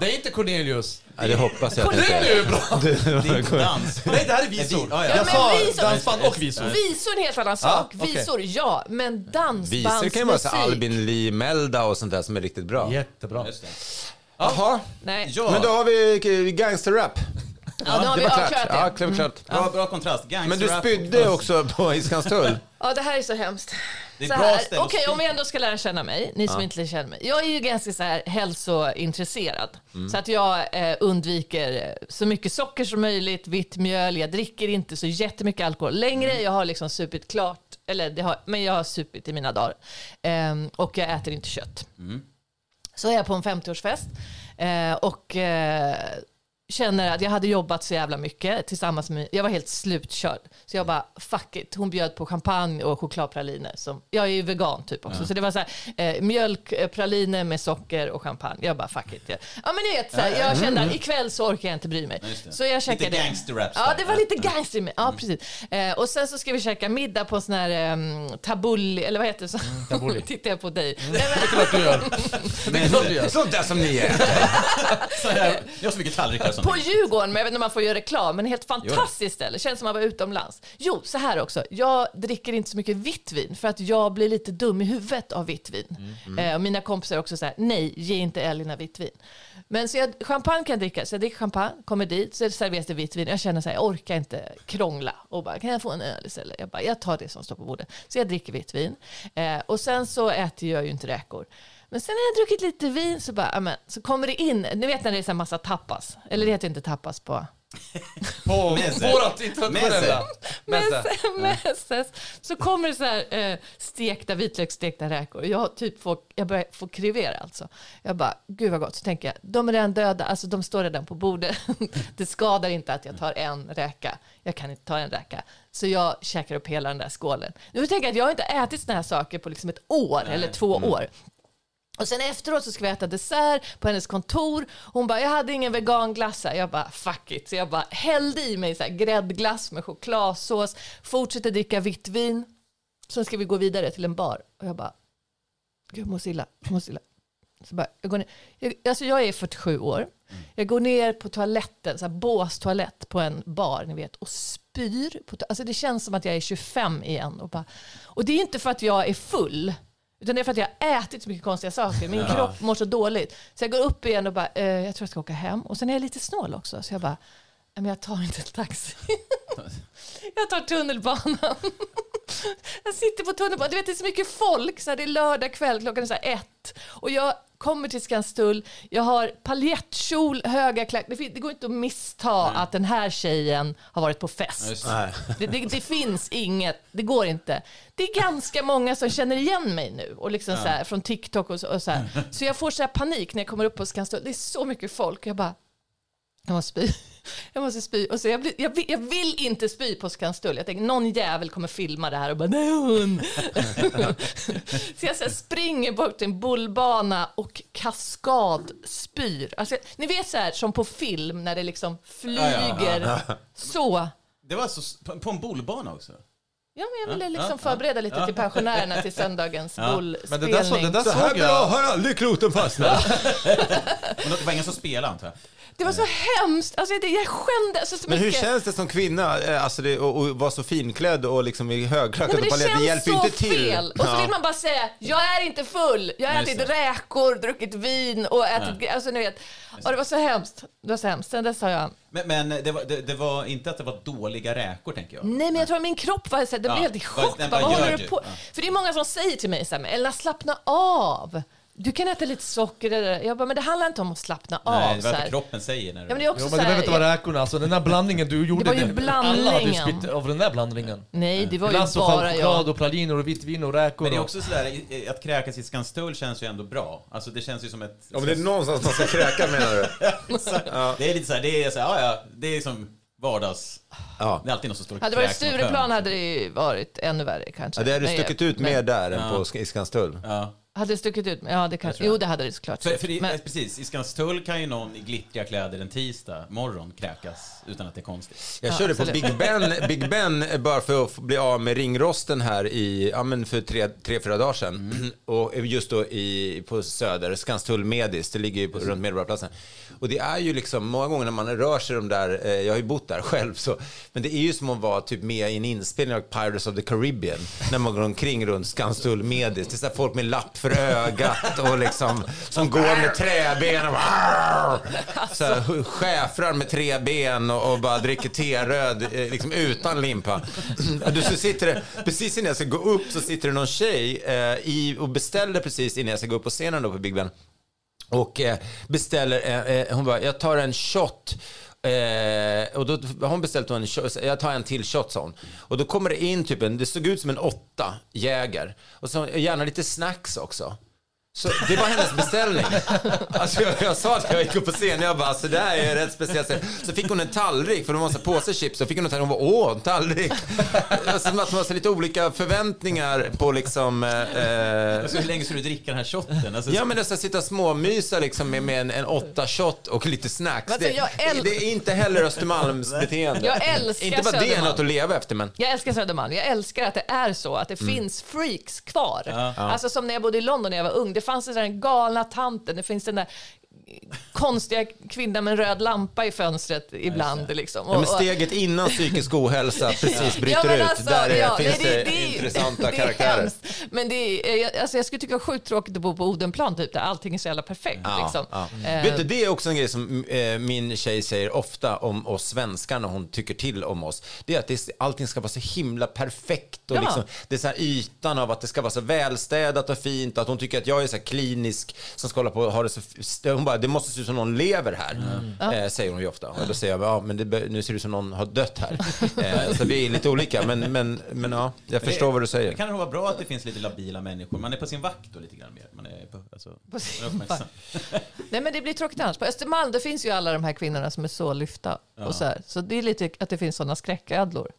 Det är inte Cornelius. Ja, det hoppas jag att det Det är inte ju bra. Det är inte dans. Nej, det här är visor. Ja, ja. Jag men sa visor- dansband och visor. Visor är en helt annan sak. okej. Visor, ja. Men Visor dansbandsmusik. kan ju vara så Albin Lee Melda och sånt där som är riktigt bra. Jättebra. Jaha, Nej. Ja, men då har vi gangsterrap. Ja, då har vi Det var ja, klart. klart Ja, klart, klart. bra, bra kontrast. Men du spydde också på Iskanstull. Ja, det här är så hemskt. Det är Så ett bra här, Okej, om vi ändå ska lära känna mig, ni som inte känner mig. Jag är ju ganska så här hälsointresserad. Så att jag eh, undviker eh, så mycket socker som möjligt, vitt mjöl, jag dricker inte så jättemycket alkohol längre. Jag har liksom supit klart, eller har, men jag har supit i mina dagar. Ehm, och jag äter inte kött. Så är jag på en 50-årsfest eh, och eh, känner att jag hade jobbat så jävla mycket tillsammans med, jag var helt slutkörd. Så jag bara, fuck it. Hon bjöd på champagne och chokladpraliner. Som, jag är ju vegan typ också. Så det var så här, eh, mjölkpraliner med socker och champagne. Jag bara, fuck it. Ja, men ni vet, så här, jag kände att ikväll så orkar jag inte bry mig. Det. Så jag käkade... Lite gangsterrap Ja, det var lite gangster. Ja, precis. Eh, och sen så ska vi käka middag på sån här um, tabulli, eller vad heter det? Så, tabbouleh. [laughs] tittar jag på dig. Mm. Nej, men, Klart du gör. Det är klart du gör. Sånt där som ni äter. [laughs] Så här, Jag har så mycket tallrikar som På. Djurgården, men jag vet inte om man får göra reklam, men helt fantastiskt ställe. Känns som att man var utomlands. Jo, så här också. Jag dricker inte så mycket vitt vin för att jag blir lite dum i huvudet av vitt vin. Eh, och mina kompisar också så här, nej, ge inte Elina vitt vin. Men så jag, champagne kan jag dricka, så jag dricker champagne, kommer dit, så serveras det vitt vin. Jag känner så här, jag orkar inte krångla och bara, kan jag få en öl istället? Jag bara, jag tar det som står på bordet. Så jag dricker vitt vin. Eh, och sen så äter jag ju inte räkor. Men sen när jag druckit lite vin så bara, amen, så kommer det in, ni vet när det är så massa tapas, eller det heter inte tapas på [laughs] På vårat internationella. Messes, så kommer det så här eh, stekta vitlöksstekta räkor. Jag typ får, jag börjar få krevera alltså. Jag bara, gud vad gott. Så tänker jag, de är redan döda, alltså de står redan på bordet. [laughs] det skadar inte att jag tar en räka. Jag kan inte ta en räka. Så jag käkar upp hela den där skålen. Nu tänker jag att jag har inte ätit såna här saker på liksom ett år eller två år. Och sen efteråt så ska vi äta dessert på hennes kontor. Hon bara, jag hade ingen veganglass här. Jag bara, fuck it. Så jag bara hällde i mig så här gräddglass med chokladsås, fortsätter dricka vitt vin. Sen ska vi gå vidare till en bar. Och jag bara, gud jag mår så illa, jag mår så illa. Så bara, jag, går ner. Jag, alltså jag är 47 år. Jag går ner på toaletten, så här båstoalett på en bar, ni vet, och spyr. På alltså det känns som att jag är 25 igen. Och, bara, och det är inte för att jag är full, utan det är för att jag har ätit så mycket konstiga saker. Min kropp mår så dåligt. Så jag går upp igen och bara, eh, jag tror jag ska åka hem. Och sen är jag lite snål också, så jag bara, "Nej, men jag tar inte en taxi. [laughs] jag tar tunnelbanan. Jag sitter på tunnelbanan, du vet det är så mycket folk, så här, det är lördag kväll, klockan är så här ett. Och jag kommer till Skanstull, jag har paljettkjol, höga klackar. Det, går inte att missta att den här tjejen har varit på fest. Det, det, det finns inget, det går inte. Det är ganska många som känner igen mig nu, och liksom så här, från TikTok och så, och så här. Så jag får så här panik när jag kommer upp på Skanstull. Det är så mycket folk, jag bara, jag måste spy. [laughs] Jag måste spy. Och så jag, blir, jag, vill, jag vill inte spy på Skanstull. Jag tänker någon jävel kommer filma det här och bara nej hon. [laughs] så jag så här, springer bort till en bullbana och kaskadspyr. Alltså, ni vet så här som på film när det liksom flyger. Så. Det var så, på, en bolbana också? Ja, men jag ville liksom förbereda lite till pensionärerna till söndagens [laughs] Ja. bollspelning. Men det där, så, det där Så här såg bra jag. har aldrig kloten fastnat. Men det var ingen som spelade antar jag? Det var så hemskt. Alltså, det, jag skämde alltså, så Men hur känns det som kvinna eh, alltså det, och, och vara så finklädd och liksom i högklackat och det palett? Det känns hjälper ju så inte till. fel. Och så Ja. vill man bara säga, jag är inte full. Jag har ätit räkor, druckit vin och ätit... Alltså, ni vet. Och det var så hemskt. Det var så hemskt. Sen dess har jag... Men, men det, var, det, det var inte att det var dåliga räkor, tänker jag. Nej, men jag tror att min kropp var så här, det Ja. blev helt i Vad- chock. vad vad gör håller du? på? Ja. För det är många som säger till mig så här, Ella slappna av. Du kan äta lite socker. eller- Jag bara, men det handlar inte om att slappna Nej, av. det så var här. vad kroppen säger. När du... Ja, men det är också Jo, men det behöver inte vara räkorna, alltså den där blandningen du gjorde. var ju Alla hade ju blandningen. spytt av den där blandningen. Nej, det var ju Glass och bara choklad jag. och praliner och vitt vin och räkor. Men det är också sådär, att kräkas i Skanstull känns ju ändå bra. Alltså det känns ju som ett... Ja, men det är någonstans man ska kräka menar du? [laughs] Det är lite såhär, det är såhär, ja ja, det är som vardags... Ja. Det är alltid någon som står och Hade det varit Stureplan hade det ju varit ännu värre kanske. Ja, det hade stuckit ut mer där än Ja. på i Skanstull. Ja. Hade det stuckit ut? Ja, det kanske. Jo, det hade det såklart. För, för det, Men- precis, i Skanstull kan ju någon i glittriga kläder en tisdag morgon kräkas utan att det är konstigt. Jag Ja, körde på absolut. Big Ben, Big Ben eh, bara för att bli av med ringrosten här i, ja men för tre, tre fyra dagar sedan. Och just då i, på Söder, Skanstull Medis, det ligger ju på, runt Medborgarplatsen. Och det är ju liksom, många gånger när man rör sig de där, eh, jag har ju bott där själv, så, men det är ju som att vara typ med i en inspelning av Pirates of the Caribbean, när man går omkring runt Skanstull Medis. Det är så folk med lapp för för ögat och liksom, som går med träben och så här, schäfrar med tre ben och, och bara dricker teröd eh, liksom utan limpa. Du, så sitter det, precis innan jag ska gå upp så sitter det någon tjej eh, i, och beställer precis innan jag ska gå upp på scenen då på Big Ben. Och eh, beställer, eh, eh hon bara, jag tar en shot. Eh, och då har hon beställt en shot, jag tar en till shot sa hon. Och då kommer det in typ en, det såg ut som en åtta jäger. Och så gärna lite snacks också. Så det var hennes beställning. Alltså jag, jag sa att jag gick upp på scen, jag bara, så det här är rätt speciellt. Så fick hon en tallrik, för det var en massa påse chips, så fick hon en tallrik, hon bara, åh, en tallrik. Det var som att hon hade lite olika förväntningar på liksom... Eh, Alltså, hur länge ska du dricka den här shotten? Alltså, Ja men det är så att sitta och småmysa liksom med, med en, en åtta shot och lite snacks. Alltså, det, det är inte heller Östermalms [laughs] beteende. Jag älskar Inte bara det är något att leva efter men. Jag älskar Södermalm. Jag älskar att det är så, att det Mm. finns freaks kvar. Alltså som när jag bodde i London när jag var ung. Det fanns den där galna tanten, det finns den där konstiga kvinnan med en röd lampa i fönstret ibland. Liksom. Ja, men Och- och- steget innan psykisk ohälsa [laughs] precis bryter Ja, men ut. alltså, där är, ja, finns nej, det, är- intressanta [laughs] det är karaktärer. hemskt. Men det är, jag, alltså jag skulle tycka det var sjukt tråkigt att bo på Odenplan, typ, där allting är så jävla perfekt. Ja, liksom. ja. Eh, Vet du, det är också en grej som eh, min tjej säger ofta om oss svenskar när hon tycker till om oss. Det är att det, är- allting ska vara så himla perfekt. Och Ja. liksom, det är så här ytan av att det ska vara så välstädat och fint. Att hon tycker att jag är så här klinisk som ska hålla på och ha det så... Hon bara, det måste se ut som någon lever här. Eh, säger hon ju ofta. Och då säger jag, ja men det, nu ser det ut som någon har dött här. [laughs] Eh, så vi är lite olika. Men, men, men ja, jag förstår vad du Det säger. kan nog vara bra att det finns lite labila människor. Man är på sin vakt då lite grann mer. Man är på, alltså, På sin. [laughs] Nej men det blir tråkigt annars. På Östermalm det finns ju alla de här kvinnorna som är så lyfta. Och så, här. så det är lite att det finns sådana skräcködlor.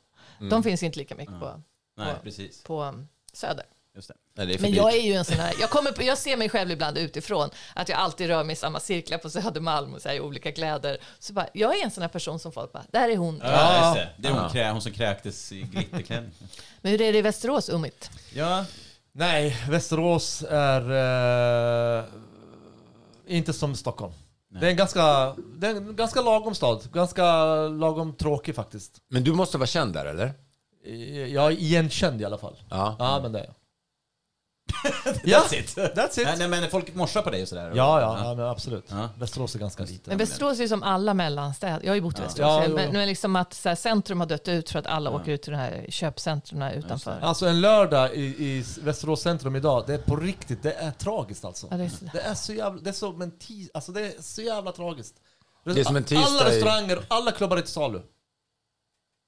De finns inte lika mycket på, Nej, på, precis. på um, Söder. Just det. Nej, det Men jag är ju en sån här, jag, kommer, på- jag ser mig själv ibland utifrån, att jag alltid rör mig i samma cirklar på Södermalm och så här, i olika kläder. Så bara, jag är en sån här person som folk bara, där är hon. Ja, det. Det är hon, krä, hon som kräktes i glitterklänning. Men hur är det i Västerås, Umit? Ja, Nej, Västerås är eh, inte som Stockholm. Det är, en ganska, det är en ganska lagom stad. Ganska lagom tråkig faktiskt. Men du måste vara känd där, eller? Jag är igenkänd i alla fall. Ja. Ja, men det är jag. [laughs] ja, that's it. that's it. Nej, nej, men folk morsar på dig och sådär. Ja, ja, ja men absolut. Ja. Västerås är ganska liten. Men Västerås är ju som alla mellanstäder. Jag har ju bott i Västerås. Ja, men, men liksom att så här, centrum har dött ut för att alla åker ut till de här köpcentrum utanför. Alltså en lördag i, i Västerås centrum idag, det är på riktigt, det är tragiskt alltså. Ja, det är så- Det är så jävla, det är tis, alltså det är så jävla tragiskt. Det är som en tisdag Alla restauranger, alla klubbar är till salu.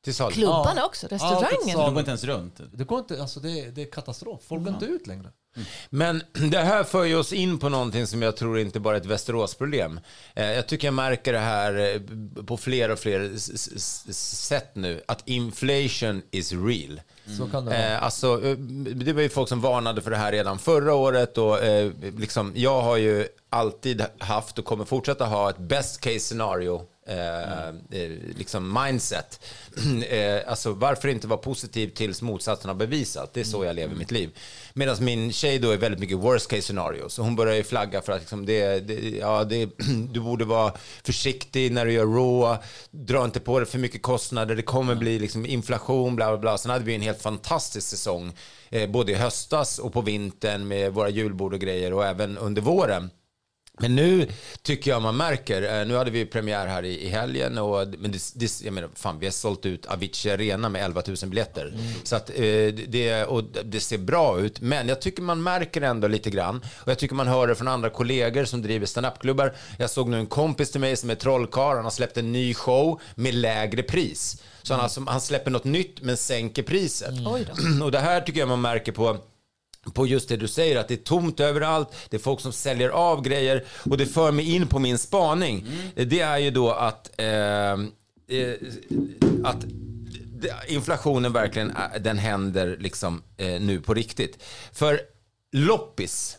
Till salu. Klubbarna Ja. också, Ja, restaurangen. De går inte ens runt. Det går inte, alltså det är, det är katastrof. Folk går inte ut längre. Men [clears throat] det här för ju oss in på någonting som jag tror inte bara är ett Västeråsproblem. Eh, Jag tycker jag märker det här eh, på fler och fler sätt nu, att inflation is real. Så kan det vara. Eh, alltså, eh, det var ju folk som varnade för det här redan förra året och liksom, jag har ju alltid haft och kommer fortsätta ha ett best case scenario eh, eh, liksom mindset. [clears throat] eh, alltså varför inte vara positiv tills motsatsen har bevisat? Det är så jag lever mitt liv. Medan min tjej då är väldigt mycket worst case scenario. Så hon börjar ju flagga för att liksom det, det, ja, det, [clears throat] du borde vara försiktig när du gör raw. Dra inte på dig för mycket kostnader. Det kommer bli liksom inflation, bla bla bla. Sen hade vi en helt fantastisk säsong. Eh, både i höstas och på vintern med våra julbord och grejer och även under våren. Men nu tycker jag man märker, eh, nu hade vi premiär här i, i helgen och men det, det, jag menar, fan, vi har sålt ut Avicii Arena med 11 000 biljetter. Mm. Så att, eh, det, och det ser bra ut, men jag tycker man märker ändå lite grann och jag tycker man hör det från andra kollegor som driver standupklubbar. Jag såg nu en kompis till mig som är trollkarl, han har släppt en ny show med lägre pris. Så han, alltså, han släpper något nytt men sänker priset. Mm. [clears throat] Och det här tycker jag man märker på på just det du säger, att det är tomt överallt, det är folk som säljer av grejer och det för mig in på min spaning. Det är ju då att, eh, eh, att inflationen verkligen, eh, den händer liksom eh, nu på riktigt. För loppis,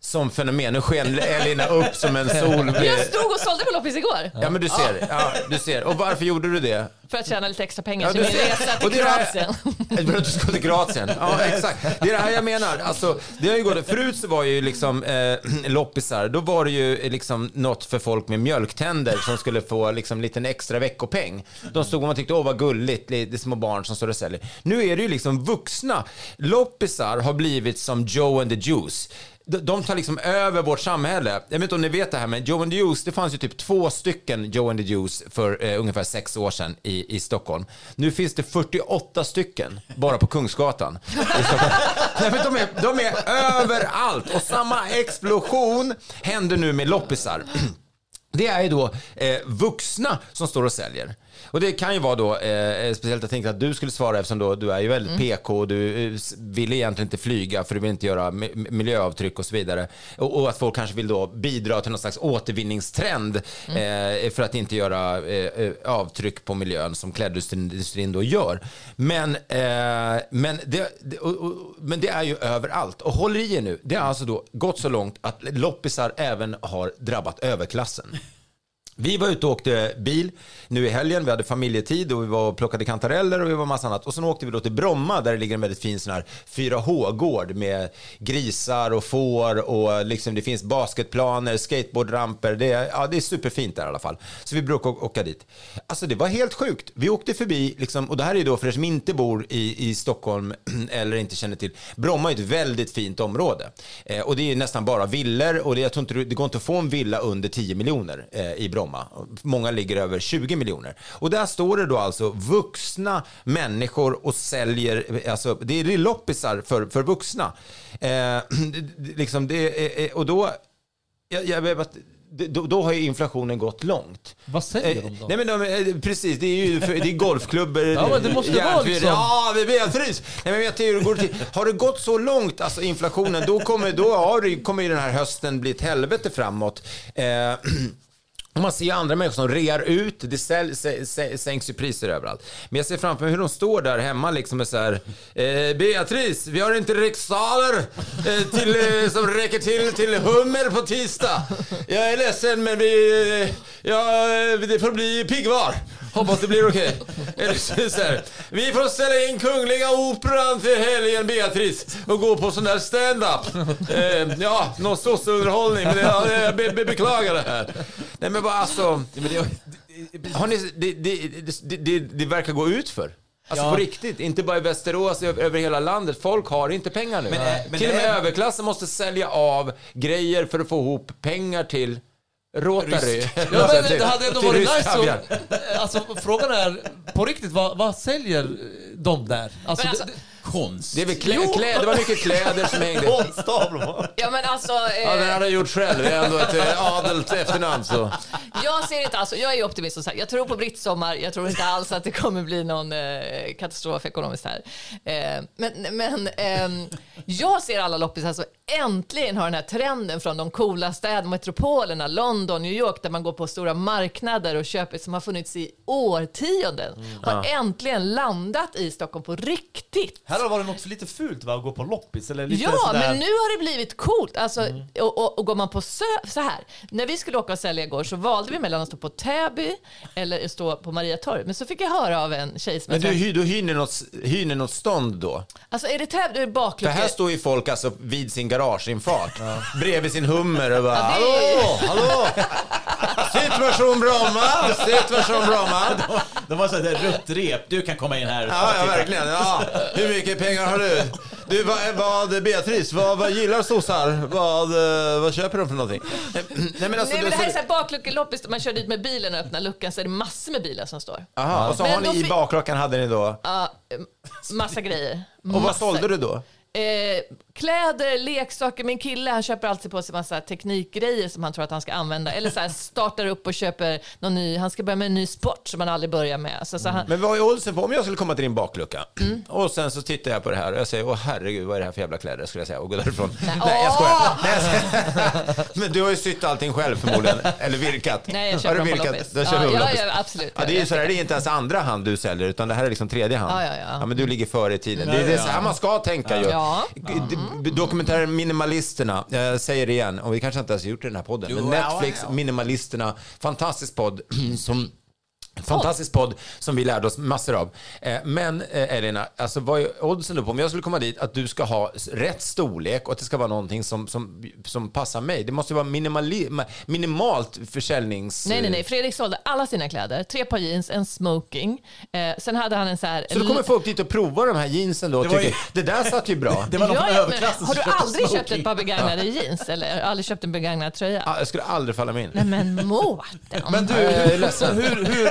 som fenomen, nu sken Elina upp som en sol. [laughs] Jag stod och sålde på loppis igår Ja men du ser, ja, du ser. Och varför gjorde du det? för att tjäna lite extra pengar Ja, till min ser. resa till Kroatien. [laughs] För att du ska till Kroatien. Ja, exakt. Det är det här jag menar. Alltså, det har ju gått, förut så var ju liksom eh, [clears throat] loppisar, då var det ju liksom något för folk med mjölktänder som skulle få liksom liten extra veckopeng. De stod och man tyckte, åh vad gulligt, det är små barn som står och säljer. Nu är det ju liksom vuxna. Loppisar har blivit som Joe and the Juice. De- tar liksom över vårt samhälle. Jag vet inte om ni vet det här, men Joe and the Juice, det fanns ju typ två stycken Joe and the Juice för eh, ungefär sex år sedan i, i Stockholm. Nu finns det 48 stycken bara på Kungsgatan i Stockholm. [laughs] Nej, men de, är, de är överallt och samma explosion händer nu med loppisar. [clears throat] Det är ju då eh, vuxna som står och säljer. Och det kan ju vara då, eh, speciellt jag tänkte att du skulle svara eftersom då, du är ju väldigt PK och du eh, vill egentligen inte flyga för du vill inte göra mi- miljöavtryck och så vidare. Och, och att folk kanske vill då bidra till någon slags återvinningstrend eh, för att inte göra eh, eh, avtryck på miljön som klädindustrin då gör. Men, eh, men, det, det, och, och, men det är ju överallt. Och håll i er nu, det har alltså då gått så långt att loppisar även har drabbat överklassen. Vi var ute och åkte bil nu i helgen. Vi hade familjetid och vi var och plockade kantareller och vi var massa annat. Och sen åkte vi då till Bromma där det ligger en väldigt fin sån här 4H-gård med grisar och får och liksom det finns basketplaner, skateboardramper. Det är, ja, det är superfint där i alla fall. Så vi brukar åka dit. Alltså det var helt sjukt. Vi åkte förbi, liksom, och det här är då för er som inte bor i, i Stockholm [clears throat] eller inte känner till. Bromma är ett väldigt fint område. Eh, och det är nästan bara villor och det, jag tror inte, det går inte att få en villa under 10 miljoner eh, i Bromma. Många ligger över 20 miljoner. Och där står det då alltså vuxna människor och säljer, alltså det är loppisar för, för vuxna. Eh, [clears throat] liksom det, och då, jag, jag, vet att- då, då har ju inflationen gått långt. Vad säger Eh, de då? Nej men de, eh, precis, det är ju det är golfklubbor. [laughs] Ja, men det måste vara järnfyr- liksom- Ja, är Beatrice! Nej men jag hur går till? Har det gått så långt, alltså inflationen, då kommer, då har kommer ju den här hösten bli ett helvete framåt. Eh, [clears throat] man ser ju andra människor som rear ut, det säl, sänks ju priser överallt. Men jag ser framför mig hur de står där hemma liksom med så här, eh, Beatrice, vi har inte riksdaler eh, till, eh, som räcker till till hummer på tisdag. Jag är ledsen men vi, eh, ja, eh, det får bli piggvar. Hoppas det blir okej. [laughs] Eller så så här, Vi får ställa in Kungliga Operan till helgen Beatrice och gå på sån där stand-up. [laughs] Eh, ja, någon sosseunderhållning. Men det, ja, jag be, be, beklagar det här. Nej men vad alltså. Har ni, det, det, det, det, verkar gå ut för. Alltså Ja. på riktigt, inte bara i Västerås, över, över hela landet. Folk har inte pengar nu. Men, eh, men till och med är- överklassen måste sälja av grejer för att få ihop pengar till Rotary. Ja, men det hade ändå varit nice att, Alltså frågan är, på riktigt, vad, vad säljer de där? Alltså, alltså- det, Konst. Det, är väl klä, klä, det var mycket kläder som hängde. [laughs] konstavlor. Ja men alltså, Ja, den eh, hade jag gjort själv. Det är ändå ett eh, adelt efternamn. Så. jag ser inte alls, jag är ju optimist som sagt. Jag tror på brittsommar, jag tror inte alls att det kommer bli någon eh, katastrof ekonomiskt här. Eh, men men ehm, jag ser alla loppisar som äntligen har den här trenden från de coola städerna, metropolerna, London, New York, där man går på stora marknader och köper som har funnits i årtionden, har äntligen landat i Stockholm på riktigt. Här har det varit något lite fult va, att gå på loppis eller lite Ja, sådär... men nu har det blivit coolt. Alltså, och, och, och går man på sö så här, när vi skulle åka och sälja igår så valde vi mellan att stå på Täby eller stå på Mariatorget. Men så fick jag höra av en tjej som Men du, träffade- hy- då hyr ni något, hyr ni något stånd då? Alltså är det Täby, då är det För baklucka. här står ju folk alltså vid sin garageinfart, bredvid sin hummer och bara Ja, det Hallå, hallå! Situation Bromma, situation Bromma. De har så här rött rep, du kan komma in här. Ja, ja, verkligen. Ja. Hur mycket pengar har du? Du, vad, vad Beatrice, vad, vad gillar sossar? Vad, eh, vad köper de för någonting? [clears throat] Nej, men alltså, Nej men det här är så- här bakluckeloppis, man kör dit med bilen och öppnar luckan så är det massor med bilar som står. Aha, och så Men har ni i bakluckan hade ni då. Ja, eh, massa grejer. Och vad Massa. sålde du då? Eh, kläder, leksaker. Min kille han köper alltid på sig massa teknikgrejer som han tror att han ska använda. Eller så här, startar upp och köper någon ny, han ska börja med en ny sport som han aldrig börjar med. Så, så han, Men vad är oddsen på om jag skulle komma till din baklucka Mm. och sen så tittar jag på det här och jag säger åh herregud vad är det här för jävla kläder skulle jag säga och gå därifrån. Nej, jag skojar. Nej, jag skojar. [laughs] Men du har ju sytt allting själv förmodligen, eller virkat. Nej, jag Har köper du dem på virkat? loppis. Du Ja, köper ja, ja, absolut. Ja, det är ju så här, det är inte ens andra hand du säljer utan det här är liksom tredje hand. Ja, ja, ja. men du ligger före i tiden. Det är, det är så här man ska tänka ju. Ja. Dokumentären Minimalisterna, jag säger det igen, och vi kanske inte ens har gjort det i den här podden, men Netflix ja, ja. Minimalisterna, fantastisk podd [clears throat] som Fantastisk podd som vi lärde oss massor av. Eh, Men eh, Elina, alltså vad är oddsen då på om jag skulle komma dit att du ska ha rätt storlek och att det ska vara någonting som, som, som passar mig? Det måste ju vara minimali, ma- minimalt försäljnings... nej, nej, nej. Fredrik sålde alla sina kläder. Tre par jeans, en smoking. Eh, sen hade han en så här... Så då kommer folk dit och provar de här jeansen då och tycker ju- det där satt ju bra. [laughs] Det var någon Ja, överklassen har du aldrig köpt smoking. ett par begagnade jeans? Eller aldrig köpt en begagnad tröja? Ah, Jag skulle aldrig falla mig in. Nej men Mårten. Men du, Jag är hur, ledsen. hur, hur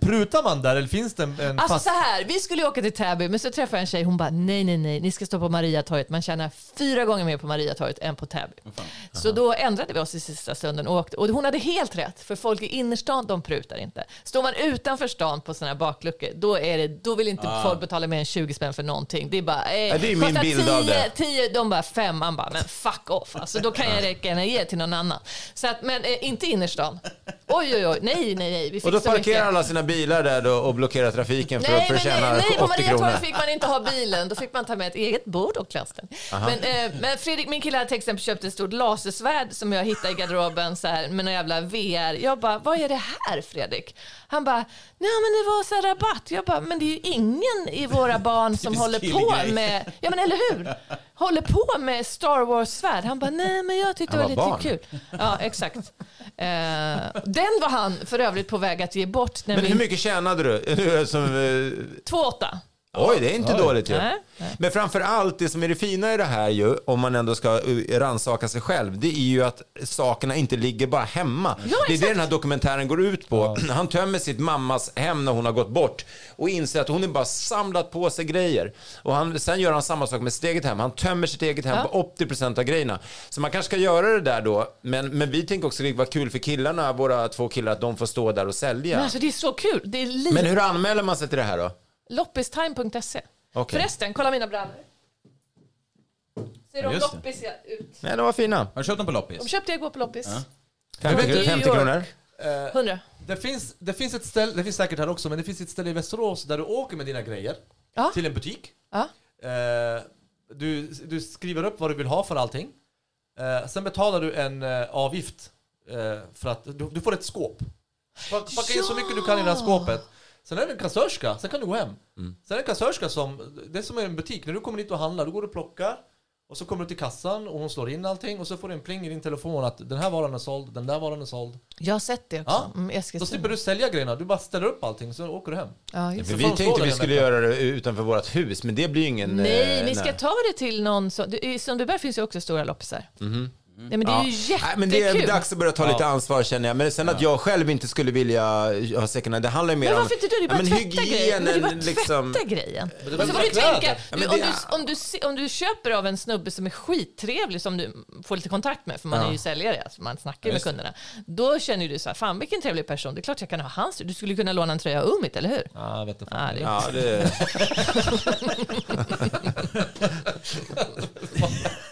prutar man där? Eller finns det en, en Alltså fast... så här, vi skulle ju åka till Täby men så träffade jag en tjej, hon bara nej nej nej, ni ska stå på Mariatorget. Man tjänar fyra gånger mer på Mariatorget än på Täby. Så då ändrade vi oss i sista stunden och åkte. Och hon hade helt rätt, för folk i innerstan de prutar inte. Står man utanför stan på sådana här bakluckor, då, är det, då vill inte folk betala mer än 20 spänn för någonting. Det är bara, eh, Ja, det är min bild av 10, det. 10, de bara fem, man bara, men fuck off. Alltså, då kan jag räcka ge till någon annan. Så att, men eh, inte innerstan. Oj oj oj, nej nej nej. Vi fick Och då parkerar alla sina bilar där då och blockerar trafiken för Nej, att förtjäna nej, nej, på 80 kronor. Mariatorget fick man inte ha bilen. Då fick man ta med ett eget bord och klassen. Men, eh, men Fredrik, min kille hade till exempel köpt ett stort lasersvärd som jag hittade i garderoben så här, med någon jävla VR. Jag bara, vad är det här Fredrik? Han bara, nej men det var så här rabatt. Jag bara, men det är ju ingen i våra barn som håller på med, ja men eller hur? Håller på med Star Wars-svärd. Han bara, nej men jag tyckte det var var lite barn. kul. Ja, exakt. Eh, den var han för övrigt på väg att ge bort. Men hur mycket tjänade du? [laughs] Som, eh, 2,8. Oj, det är inte dåligt ju. Nej, nej. Men framför allt, det som är det fina i det här ju, om man ändå ska uh, rannsaka sig själv, det är ju att sakerna inte ligger bara hemma. det är det exakt. den här dokumentären går ut på. Han tömmer sitt mammas hem när hon har gått bort och inser att hon är bara samlat på sig grejer. Och han, sen gör han samma sak med sitt eget hem. Han tömmer sitt eget hem Ja. på 80% av grejerna. Så man kanske ska göra det där då, men, men vi tänker också att det var kul för killarna, våra två killar, att de får stå där och sälja. Men alltså det är så kul. Det är. Men hur anmäler man sig till det här då? Loppistime.se. Okej. Förresten, kolla mina brallor. Ser de Just det. loppisiga ut? Nej, de var fina. Har du köpt dem på De loppis? köpte jag igår på loppis. 50, New 50 York. kronor. 100. Det finns, det finns ett ställe, det finns säkert här också, men det finns ett ställe i Västerås där du åker med dina grejer Ja. till en butik. Ja. Eh, du, du skriver upp vad du vill ha för allting. Eh, sen betalar du en eh, avgift eh, för att du, du får ett skåp. Pack- Packa in så mycket du kan i det här skåpet. Sen är det en kassörska, sen kan du gå hem. Sen är det en kassörska som, det är som en butik, när du kommer dit och handlar, då går du och plockar. Och så kommer du till kassan och hon slår in allting och så får du en pling i din telefon att den här varan är såld, den där varan är såld. Jag har sett det också. Ja. Mm, Då slipper du sälja grejerna, du bara ställer upp allting så åker du hem. Ja, det. vi tänkte vi skulle göra det utanför vårt hus, men det blir ju ingen... Nej, eh, ni ska ta det till någon som... I Sundbyberg finns ju också stora loppisar. Nej, men det är ju Mhm. Nej, men det är jättekul. dags att börja ta lite ansvar känner jag. Men sen att jag själv inte skulle vilja ha second hand, det handlar ju mer Men om... varför inte du? Det är bara men tvätta grejen. Men det är bara hygienen liksom... tvätta grejen. det bara så får du tänka, men du, om, du, om, du, om du köper av en snubbe som är skittrevlig, som du får lite kontakt med, för man är ju säljare, alltså man snackar ju med kunderna. Då känner du så här, fan vilken trevlig person, det är klart jag kan ha hans. Du skulle kunna låna en tröja av Umit, eller hur? Ja, jag vet inte. Ja, det, Ja, det... [laughs] [laughs] [laughs]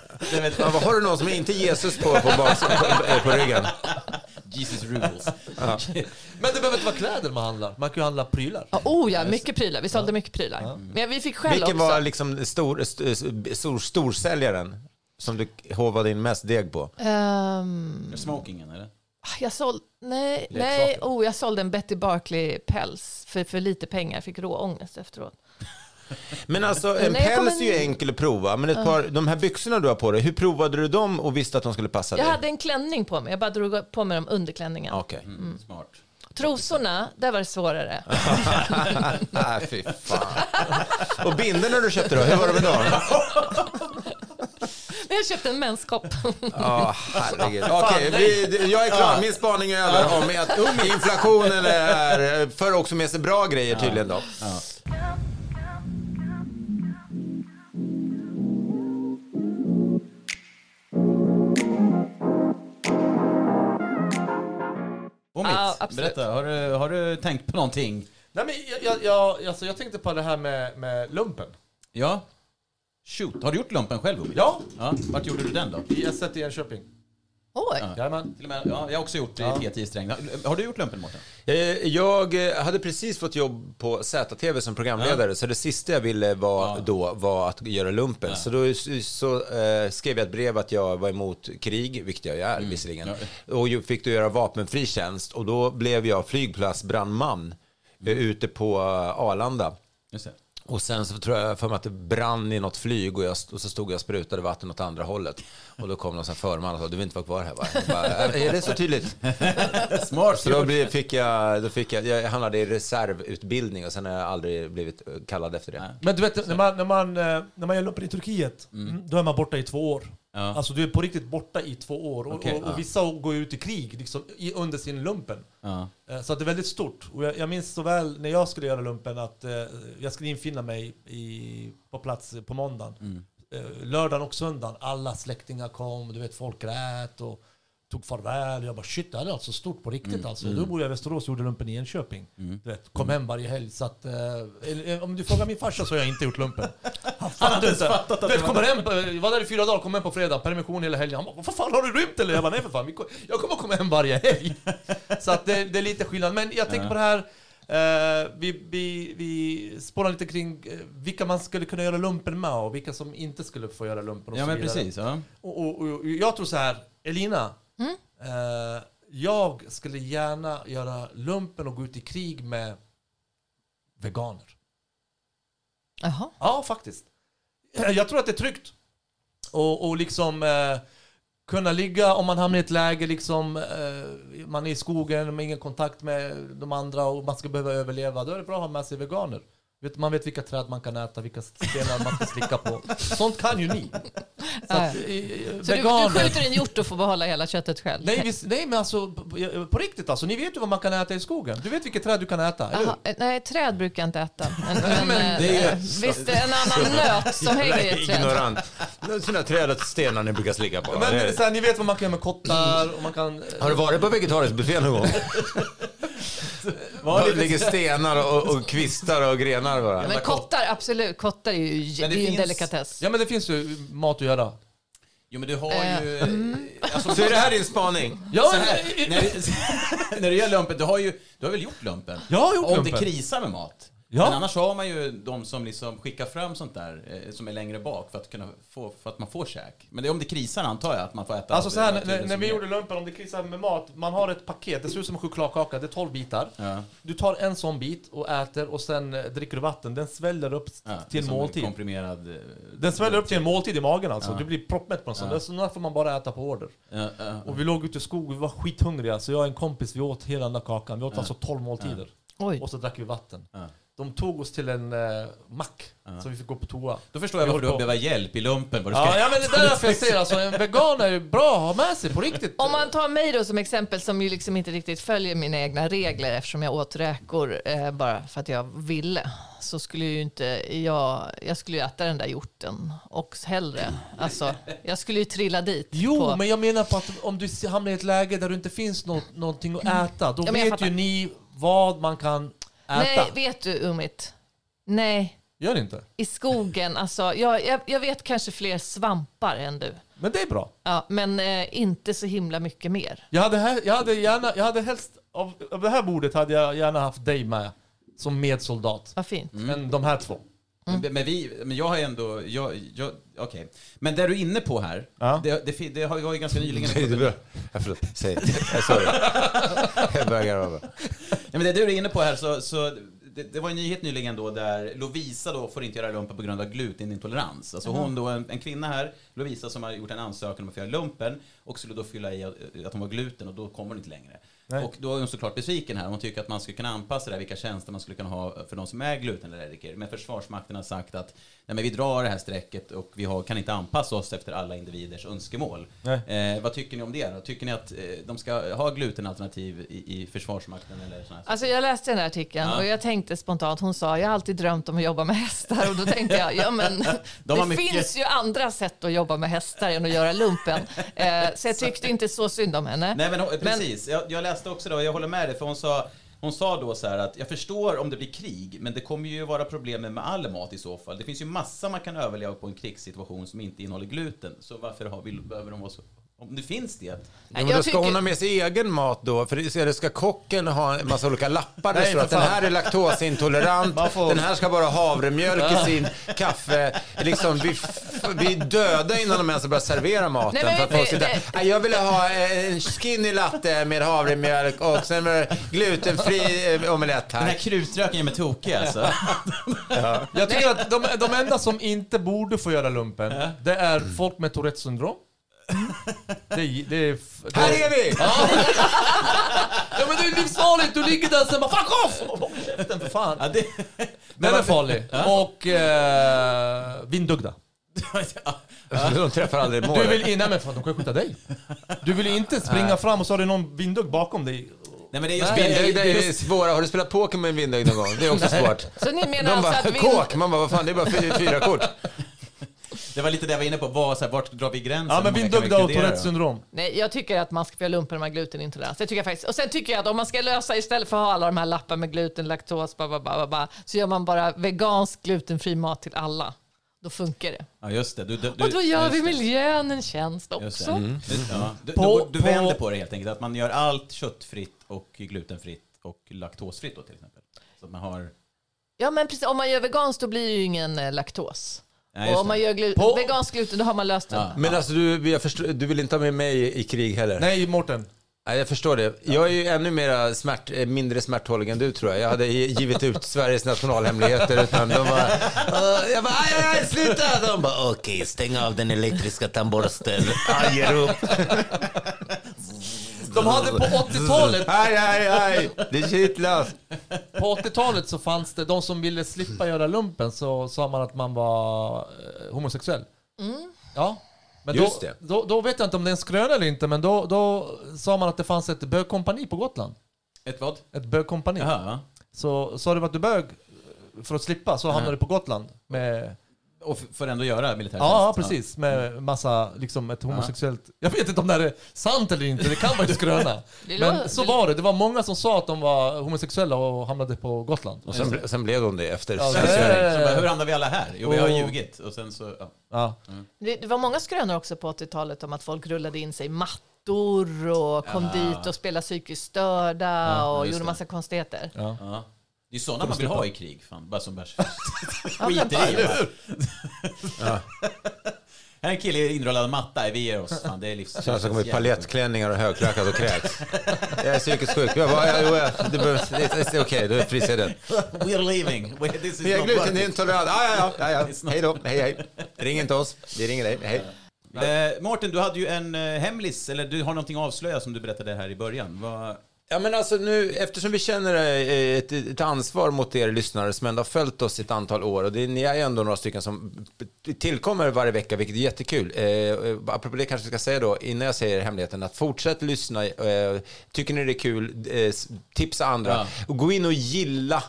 Ja, vad har du någon som inte Jesus på, på, bak, på, eh, på ryggen? Jesus rules. Men det behöver inte vara kläder man handlar. Man kan ju handla prylar. Ja, oh ja, mycket prylar. Vi sålde mycket prylar. Men vi fick skäll Vilken också. var liksom stor, st, stor, storsäljaren som du hovade in mest deg på? Ehm, Smokingen eller? jag sålde, nej, nej, oh, jag sålde en Betty Barkley-päls för, för lite pengar. Fick råångest efteråt. Men alltså en Nej, jag päls är ju enkel att prova, men ett par, de här byxorna du har på dig, hur provade du dem och visste att de skulle passa Jag dig? hade en klänning på mig. Jag bara drog på mig dem under klänningen. Okej. Mm. Smart. Trosorna, där var det svårare. [laughs] Nej, fy fan. Och bindeln du köpte då, hur var det med dem? [laughs] Jag köpte en menskopp. Ja, herregud. Okej, vi- jag är klar. Min spaning är över om att inflationen är, för också med sig bra grejer tydligen då. Mitt, Ja, absolut. berätta, har du, har du tänkt på någonting? Nej, men jag, jag, jag, alltså, jag tänkte på det här med, med lumpen. Ja? Shoot, har du gjort lumpen själv? Omi? Ja, ja. Vart gjorde du den då? i S1 i Enköping. Oj. Jajamän. Till och med, ja, jag har också gjort det i T10 sträng. Har du gjort lumpen Mårten? Eh, Jag eh, hade precis fått jobb på ZTV som programledare, så det sista jag ville var då var att göra lumpen. Så då så, eh, skrev jag ett brev att jag var emot krig, vilket jag är visserligen. Och fick då göra vapenfri tjänst och då blev jag flygplatsbrandman eh, ute på Arlanda. Och sen så tror jag för mig att det brann i något flyg och, jag, och så stod jag och sprutade vatten åt andra hållet. Och då kom någon förman och sa, du vill inte vara kvar här va? Bara, är det så tydligt? [laughs] Smart. Så då fick jag, då fick jag, jag hamnade i reservutbildning och sen har jag aldrig blivit eh, kallad efter det. Men du vet, när man, när man, eh, när man gör lumpen i Turkiet, mm, då är man borta i två år. Ja. Alltså du är på riktigt borta i två år. Och, Okej, och, och ja. vissa går ut i krig liksom, i, under sin lumpen. Ja. Eh, Så att det är väldigt stort. Och jag, jag minns så väl när jag skulle göra lumpen att eh, jag skulle infinna mig i, på plats på måndagen. Mm. Eh, lördagen och söndagen, alla släktingar kom, du vet folk grät och tog farväl. Jag bara shit, det här är alltså stort på riktigt Mm. alltså. Då bor jag i Västerås och gjorde lumpen i Enköping. Du vet, kom hem varje helg. Så att, eh, eh, om du frågar min farsa så har jag inte gjort lumpen. [laughs] Han fattar inte. Du vet, kommer hem, jag var där i fyra dagar, kom hem på fredag, permission hela helgen. Han bara, vad fan har du rymt eller? Jag bara, nej för fan, jag kommer komma hem varje helg. [laughs] Så att det, det är lite skillnad. Men jag tänker på det här, eh, vi, vi, vi spånar lite kring eh, vilka man skulle kunna göra lumpen med och vilka som inte skulle få göra lumpen och Ja men precis. Ja. Och, och, och jag tror så här, Elina. Eh, jag skulle gärna göra lumpen och gå ut i krig med veganer. Jaha. Ja, faktiskt. Jag tror att det är tryggt. Och, och liksom eh, kunna ligga, om man hamnar i ett läge liksom, eh, man är i skogen, med ingen kontakt med de andra och man ska behöva överleva, då är det bra att ha med sig veganer. Vet, man vet vilka träd man kan äta, vilka stenar man ska slicka på. Sånt kan ju ni. Så, att, eh, Så du, du skjuter en hjort och får behålla hela köttet själv? Nej, visst, nej men alltså på, på- riktigt alltså, ni vet ju vad man kan äta i skogen. Du vet vilket träd du kan äta, eh, nej, träd brukar jag inte äta. Men, [laughs] men, eh, det är eh, visst, det är en annan [laughs] nöt som hänger i ett träd. Ignorant. Sådana träd och stenar ni brukar slicka på. Men är- så här, ni vet vad man kan göra med kottar och man kan... Har du varit på vegetarisk buffé någon gång? [laughs] Det ligger stenar och, och kvistar och grenar bara. Men kottar, absolut. Kottar är ju, Men det det är ju en finns- delikatess. Ja men det finns ju mat att göra. Jo men du har Eh, ju... Alltså, Så är det här din spaning? Ja, så här, när, [laughs] när det gäller lumpen, du har ju du har väl gjort lumpen? Jag har gjort Om lumpen. det krisar med mat. Ja. Men annars har man ju de som liksom skickar fram sånt där eh, som är längre bak för att, kunna få, för att man får käk. Men det är om det krisar antar jag att man får äta Alltså så här, när, när vi är- gjorde lumpen, om det krisar med mat, man har ett paket, det ser ut som en chokladkaka, det är 12 bitar. Ja. Du tar en sån bit och äter och sen eh, dricker du vatten. Den sväller upp Ja, till en måltid. komprimerad... eh, Den sväller upp till en måltid i magen alltså. Ja. Du blir proppmätt på en sån. Ja. Sådana får man bara äta på order. Ja, ja. Och vi låg ute i skog, vi var skithungriga. Så jag och en kompis, vi åt hela den där kakan. Vi åt alltså 12 måltider. Oj. Och så drack vi vatten. De tog oss till en eh, mack, så vi fick gå på toa. Då förstår jag varför du behöver hjälp i lumpen. Vad du ska Ja, ja men det är därför jag säger alltså, en vegan är ju bra att ha med sig på riktigt. Om man tar mig då som exempel som ju liksom inte riktigt följer mina egna regler eftersom jag åt räkor eh, bara för att jag ville så skulle ju inte jag, jag skulle ju äta den där hjorten och hellre. Alltså, jag skulle ju trilla dit. Jo, på, men jag menar på att om du hamnar i ett läge där det inte finns nå någonting att äta, då Ja, men jag vet ju ni vad man kan äta. Nej, vet du Umit? Nej, Gör det inte? i skogen, alltså, jag, jag, jag vet kanske fler svampar än du. Men det är bra. Ja, men eh, inte så himla mycket mer. Jag hade, här, jag hade gärna, jag hade helst, av, av det här bordet hade jag gärna haft dig med som medsoldat. Vad fint. Men de här två. Men, men, vi, men jag har ändå, jag, jag, okej. Men det du är inne på här, Ja. det, det, det har ju ganska nyligen... Det är bra. Ja, förlåt, säg. Jag sorry. [laughs] Jag börjar garva. Nej, men det du är inne på här, så, så det, det var en nyhet nyligen då där Lovisa då får inte göra lumpen på grund av glutenintolerans. Alltså hon då, en, en kvinna här, Lovisa, som har gjort en ansökan om att få göra lumpen och skulle då fylla i att- att hon var gluten och då kommer hon inte längre. Nej. Och då är hon såklart besviken här. Hon tycker att man skulle kunna anpassa det här, vilka tjänster man skulle kunna ha för de som är glutenallergiker. Men Försvarsmakten har sagt att nej, men vi drar det här strecket och vi har, kan inte anpassa oss efter alla individers önskemål. Eh, vad tycker ni om det då? Tycker ni att eh, de ska ha glutenalternativ i, i Försvarsmakten eller såna här Alltså jag läste den här artikeln Ja. och jag tänkte spontant, hon sa jag har alltid drömt om att jobba med hästar och då tänkte jag, ja men [laughs] De det mycket- finns ju andra sätt att jobba med hästar än att göra lumpen. Eh, så jag tyckte inte så synd om henne. Nej men precis, jag, jag läste också det och jag håller med dig för hon sa hon sa då så här att jag förstår om det blir krig, men det kommer ju vara problem med all mat i så fall. Det finns ju massa man kan överleva på en krigssituation som inte innehåller gluten. Så varför har vi, behöver de vara så... Om det finns det. Ja, Nej, men då ska tycker- hon ha med sig egen mat då? För det- eller ska kocken ha en massa olika lappar det Nej, för att den här är laktosintolerant, får- den här ska bara ha havremjölk i sin kaffe. Liksom, vi, vi är döda innan de ens har börjat servera maten. Nej, men för att det- folk sitter, det- "Nej, jag vill ha eh, en skinny latte med havremjölk och sen med glutenfri eh, omelett Den här här. krutröken är med tokig alltså. Jag tycker att de, de enda som inte borde få göra lumpen, det är folk med Tourettes syndrom. Det, är- det, är det, Här är vi! Ja men det är livsfarligt, du ligger där och sen bara fuck off! Håll käften för fan. Ja, det, Den är farlig. Och eh, vindögda. De träffar aldrig Du målet. vill in, nej men fan de kan skjuta dig. Du vill inte springa fram och så har du någon vindögd bakom dig. Nej men det är just Vindögda det. är svåra. Har du spelat poker med en vindögd någon gång? Det är också svårt. Så ni menar De alltså bara, att vind... kåk! Man bara, vad fan, det är bara fyra, fyra kort. Det var lite det jag var inne på. Vad, så här, vart drar vi gränsen? Ja men vi vindögda och Tourettes syndrom. Nej, jag tycker att man ska få göra lumpen med glutenintolerans. Det tycker jag faktiskt. Och sen tycker jag att om man ska lösa istället för att ha alla de här lapparna med gluten, laktos, ba, ba, ba, ba, ba, så gör man bara vegansk glutenfri mat till alla. Då funkar det. Ja just det. Du, du, du, Och då gör vi miljön en tjänst också. det. Mm. Ja. Du, På- du, vänder på det helt enkelt. Att man gör allt köttfritt och glutenfritt och laktosfritt då till exempel. Så att man har... Ja, men precis. Om man gör veganskt då blir det ju ingen eh, laktos. Nej, och om man det. gör glu- På- vegansk gluten då har man löst det. Ja. Men alltså, du, jag förstår, du vill inte ha med mig i krig heller? Nej Mårten. Nej, jag förstår det. Jag är ju ännu mera smärt, eh, mindre smärthållig än du tror jag. Jag hade givit ut Sveriges nationalhemligheter utan de bara... "Åh", jag bara, aj, aj, aj, sluta! De bara, okej, stäng av den elektriska tandborsten. Jag ger upp. De hade på [laughs] 80-talet, Aj, aj, aj. Det är kittlas. på 80-talet så fanns det, de som ville slippa göra lumpen så sa man att man var eh, homosexuell. Ja. Men Just då, det. Då, då vet jag inte om det är en skröna eller inte, men då, då sa man att det fanns ett bögkompani på Gotland. Ett vad? Ett bögkompani. Jaha. Så sa du att du bög för att slippa så hamnade du på Gotland med Och får ändå göra militär Ja, precis. Med massa, liksom ett homosexuellt... Jag vet inte om det här är sant eller inte, det kan vara en skröna. [laughs] Men så var det. Det var många som sa att de var homosexuella och hamnade på Gotland. Och sen, sen blev de det efter Ja, tjänstgöring. Så bara, hur hamnar vi alla här? Jo, vi har Och- ljugit. Och sen så... Ja. Ja. Det, det var många skrönor också på 80-talet om att folk rullade in sig i mattor och kom dit och spelade psykiskt störda och just gjorde det. massa konstigheter. Ja. Det är sådana man vill ha i krig, fan. Bara som men- [laughs] skiter i. Bara. [laughs] Här är en kille i inrullad matta, vi ger oss. Fan, det är livs... Sen så kommer vi palettklänningar och högklackat och kräks. [laughs] Jag är psykiskt sjuk. Jag bara, ja, jo, ja, det, det, det är okej, då är frisidan. We're leaving. We- This is Vi är not worth it. glutenintolerant. Ja, ja, ja, ja, Hej då, hej, hej. Ring inte oss, vi ringer dig. Hej. Eh, Mårten, du hade ju en eh, hemlis, eller du har någonting att avslöja som du berättade här i början. Vad... Ja, men alltså nu, eftersom vi känner eh, ett, ett ansvar mot er lyssnare som ändå har följt oss ett antal år och det ni är ju ändå några stycken som tillkommer varje vecka, vilket är jättekul. Eh, eh, apropå det kanske vi ska säga då, innan jag säger hemligheten, att fortsätt lyssna. Eh, tycker ni det är kul, eh, tipsa andra. Ja. Och gå in och gilla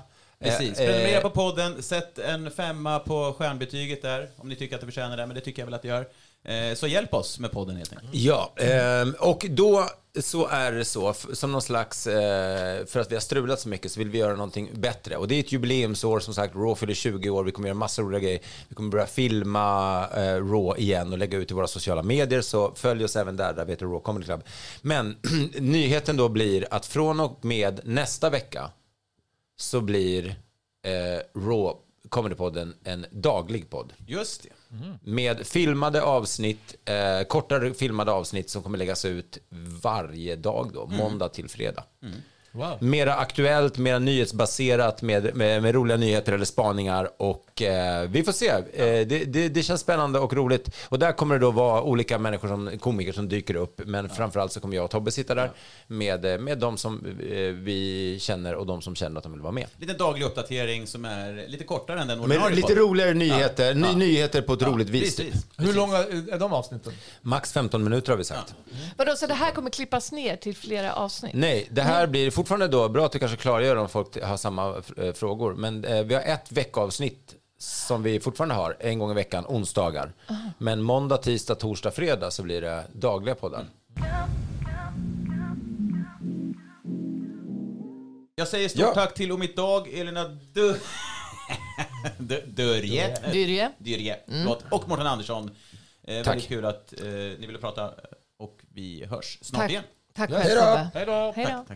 Precis. Eh, Prenumerera eh, på podden, sätt en femma på stjärnbetyget där, om ni tycker att det förtjänar det, men det tycker jag väl att det gör. Eh, Så hjälp oss med podden helt enkelt. Ja, ehm, och då så är det så, som någon slags, eh, för att vi har strulat så mycket så vill vi göra någonting bättre. Och det är ett jubileumsår, som sagt, Raw fyller 20 år, vi kommer göra massor av roliga grejer. Vi kommer börja filma eh, Raw igen och lägga ut i våra sociala medier, så följ oss även där, där vi heter Raw Comedy Club. Men [clears throat] nyheten då blir att från och med nästa vecka så blir eh, Raw Comedypodden en daglig podd. Just det. Med filmade avsnitt, eh, kortare filmade avsnitt som kommer läggas ut varje dag då, måndag till fredag. Mm. Wow. Mera aktuellt, mera nyhetsbaserat med, med, med roliga nyheter eller spaningar och eh, vi får se. Eh, det, det, det känns spännande och roligt. Och där kommer det då vara olika människor som komiker som dyker upp. Men framförallt så kommer jag och Tobbe sitta där med, eh, med de som eh, vi känner och de som känner att de vill vara med. Lite daglig uppdatering som är lite kortare än den Men ordinarie lite podden. roligare nyheter, ny, nyheter på ett roligt vis. Precis. Hur långa är de avsnitten? Max 15 minuter har vi sagt. Vadå, så det här kommer klippas ner till flera avsnitt? Nej, det här blir fortfarande då, bra att du kanske klargör om folk har samma eh, frågor, men eh, vi har ett veckoavsnitt som vi fortfarande har en gång i veckan, onsdagar. Men måndag, tisdag, torsdag, fredag så blir det dagliga poddar. Jag säger stort Ja. tack till Omid Dag, Elina Dö... [laughs] Dö- Dörje. Dyrje. Dyrje. Förlåt. Och Mårten Andersson. Eh, Tack. väldigt kul att eh, ni ville prata och vi hörs snart Tack. igen. Tack själv hej då. Tobbe. Hej då!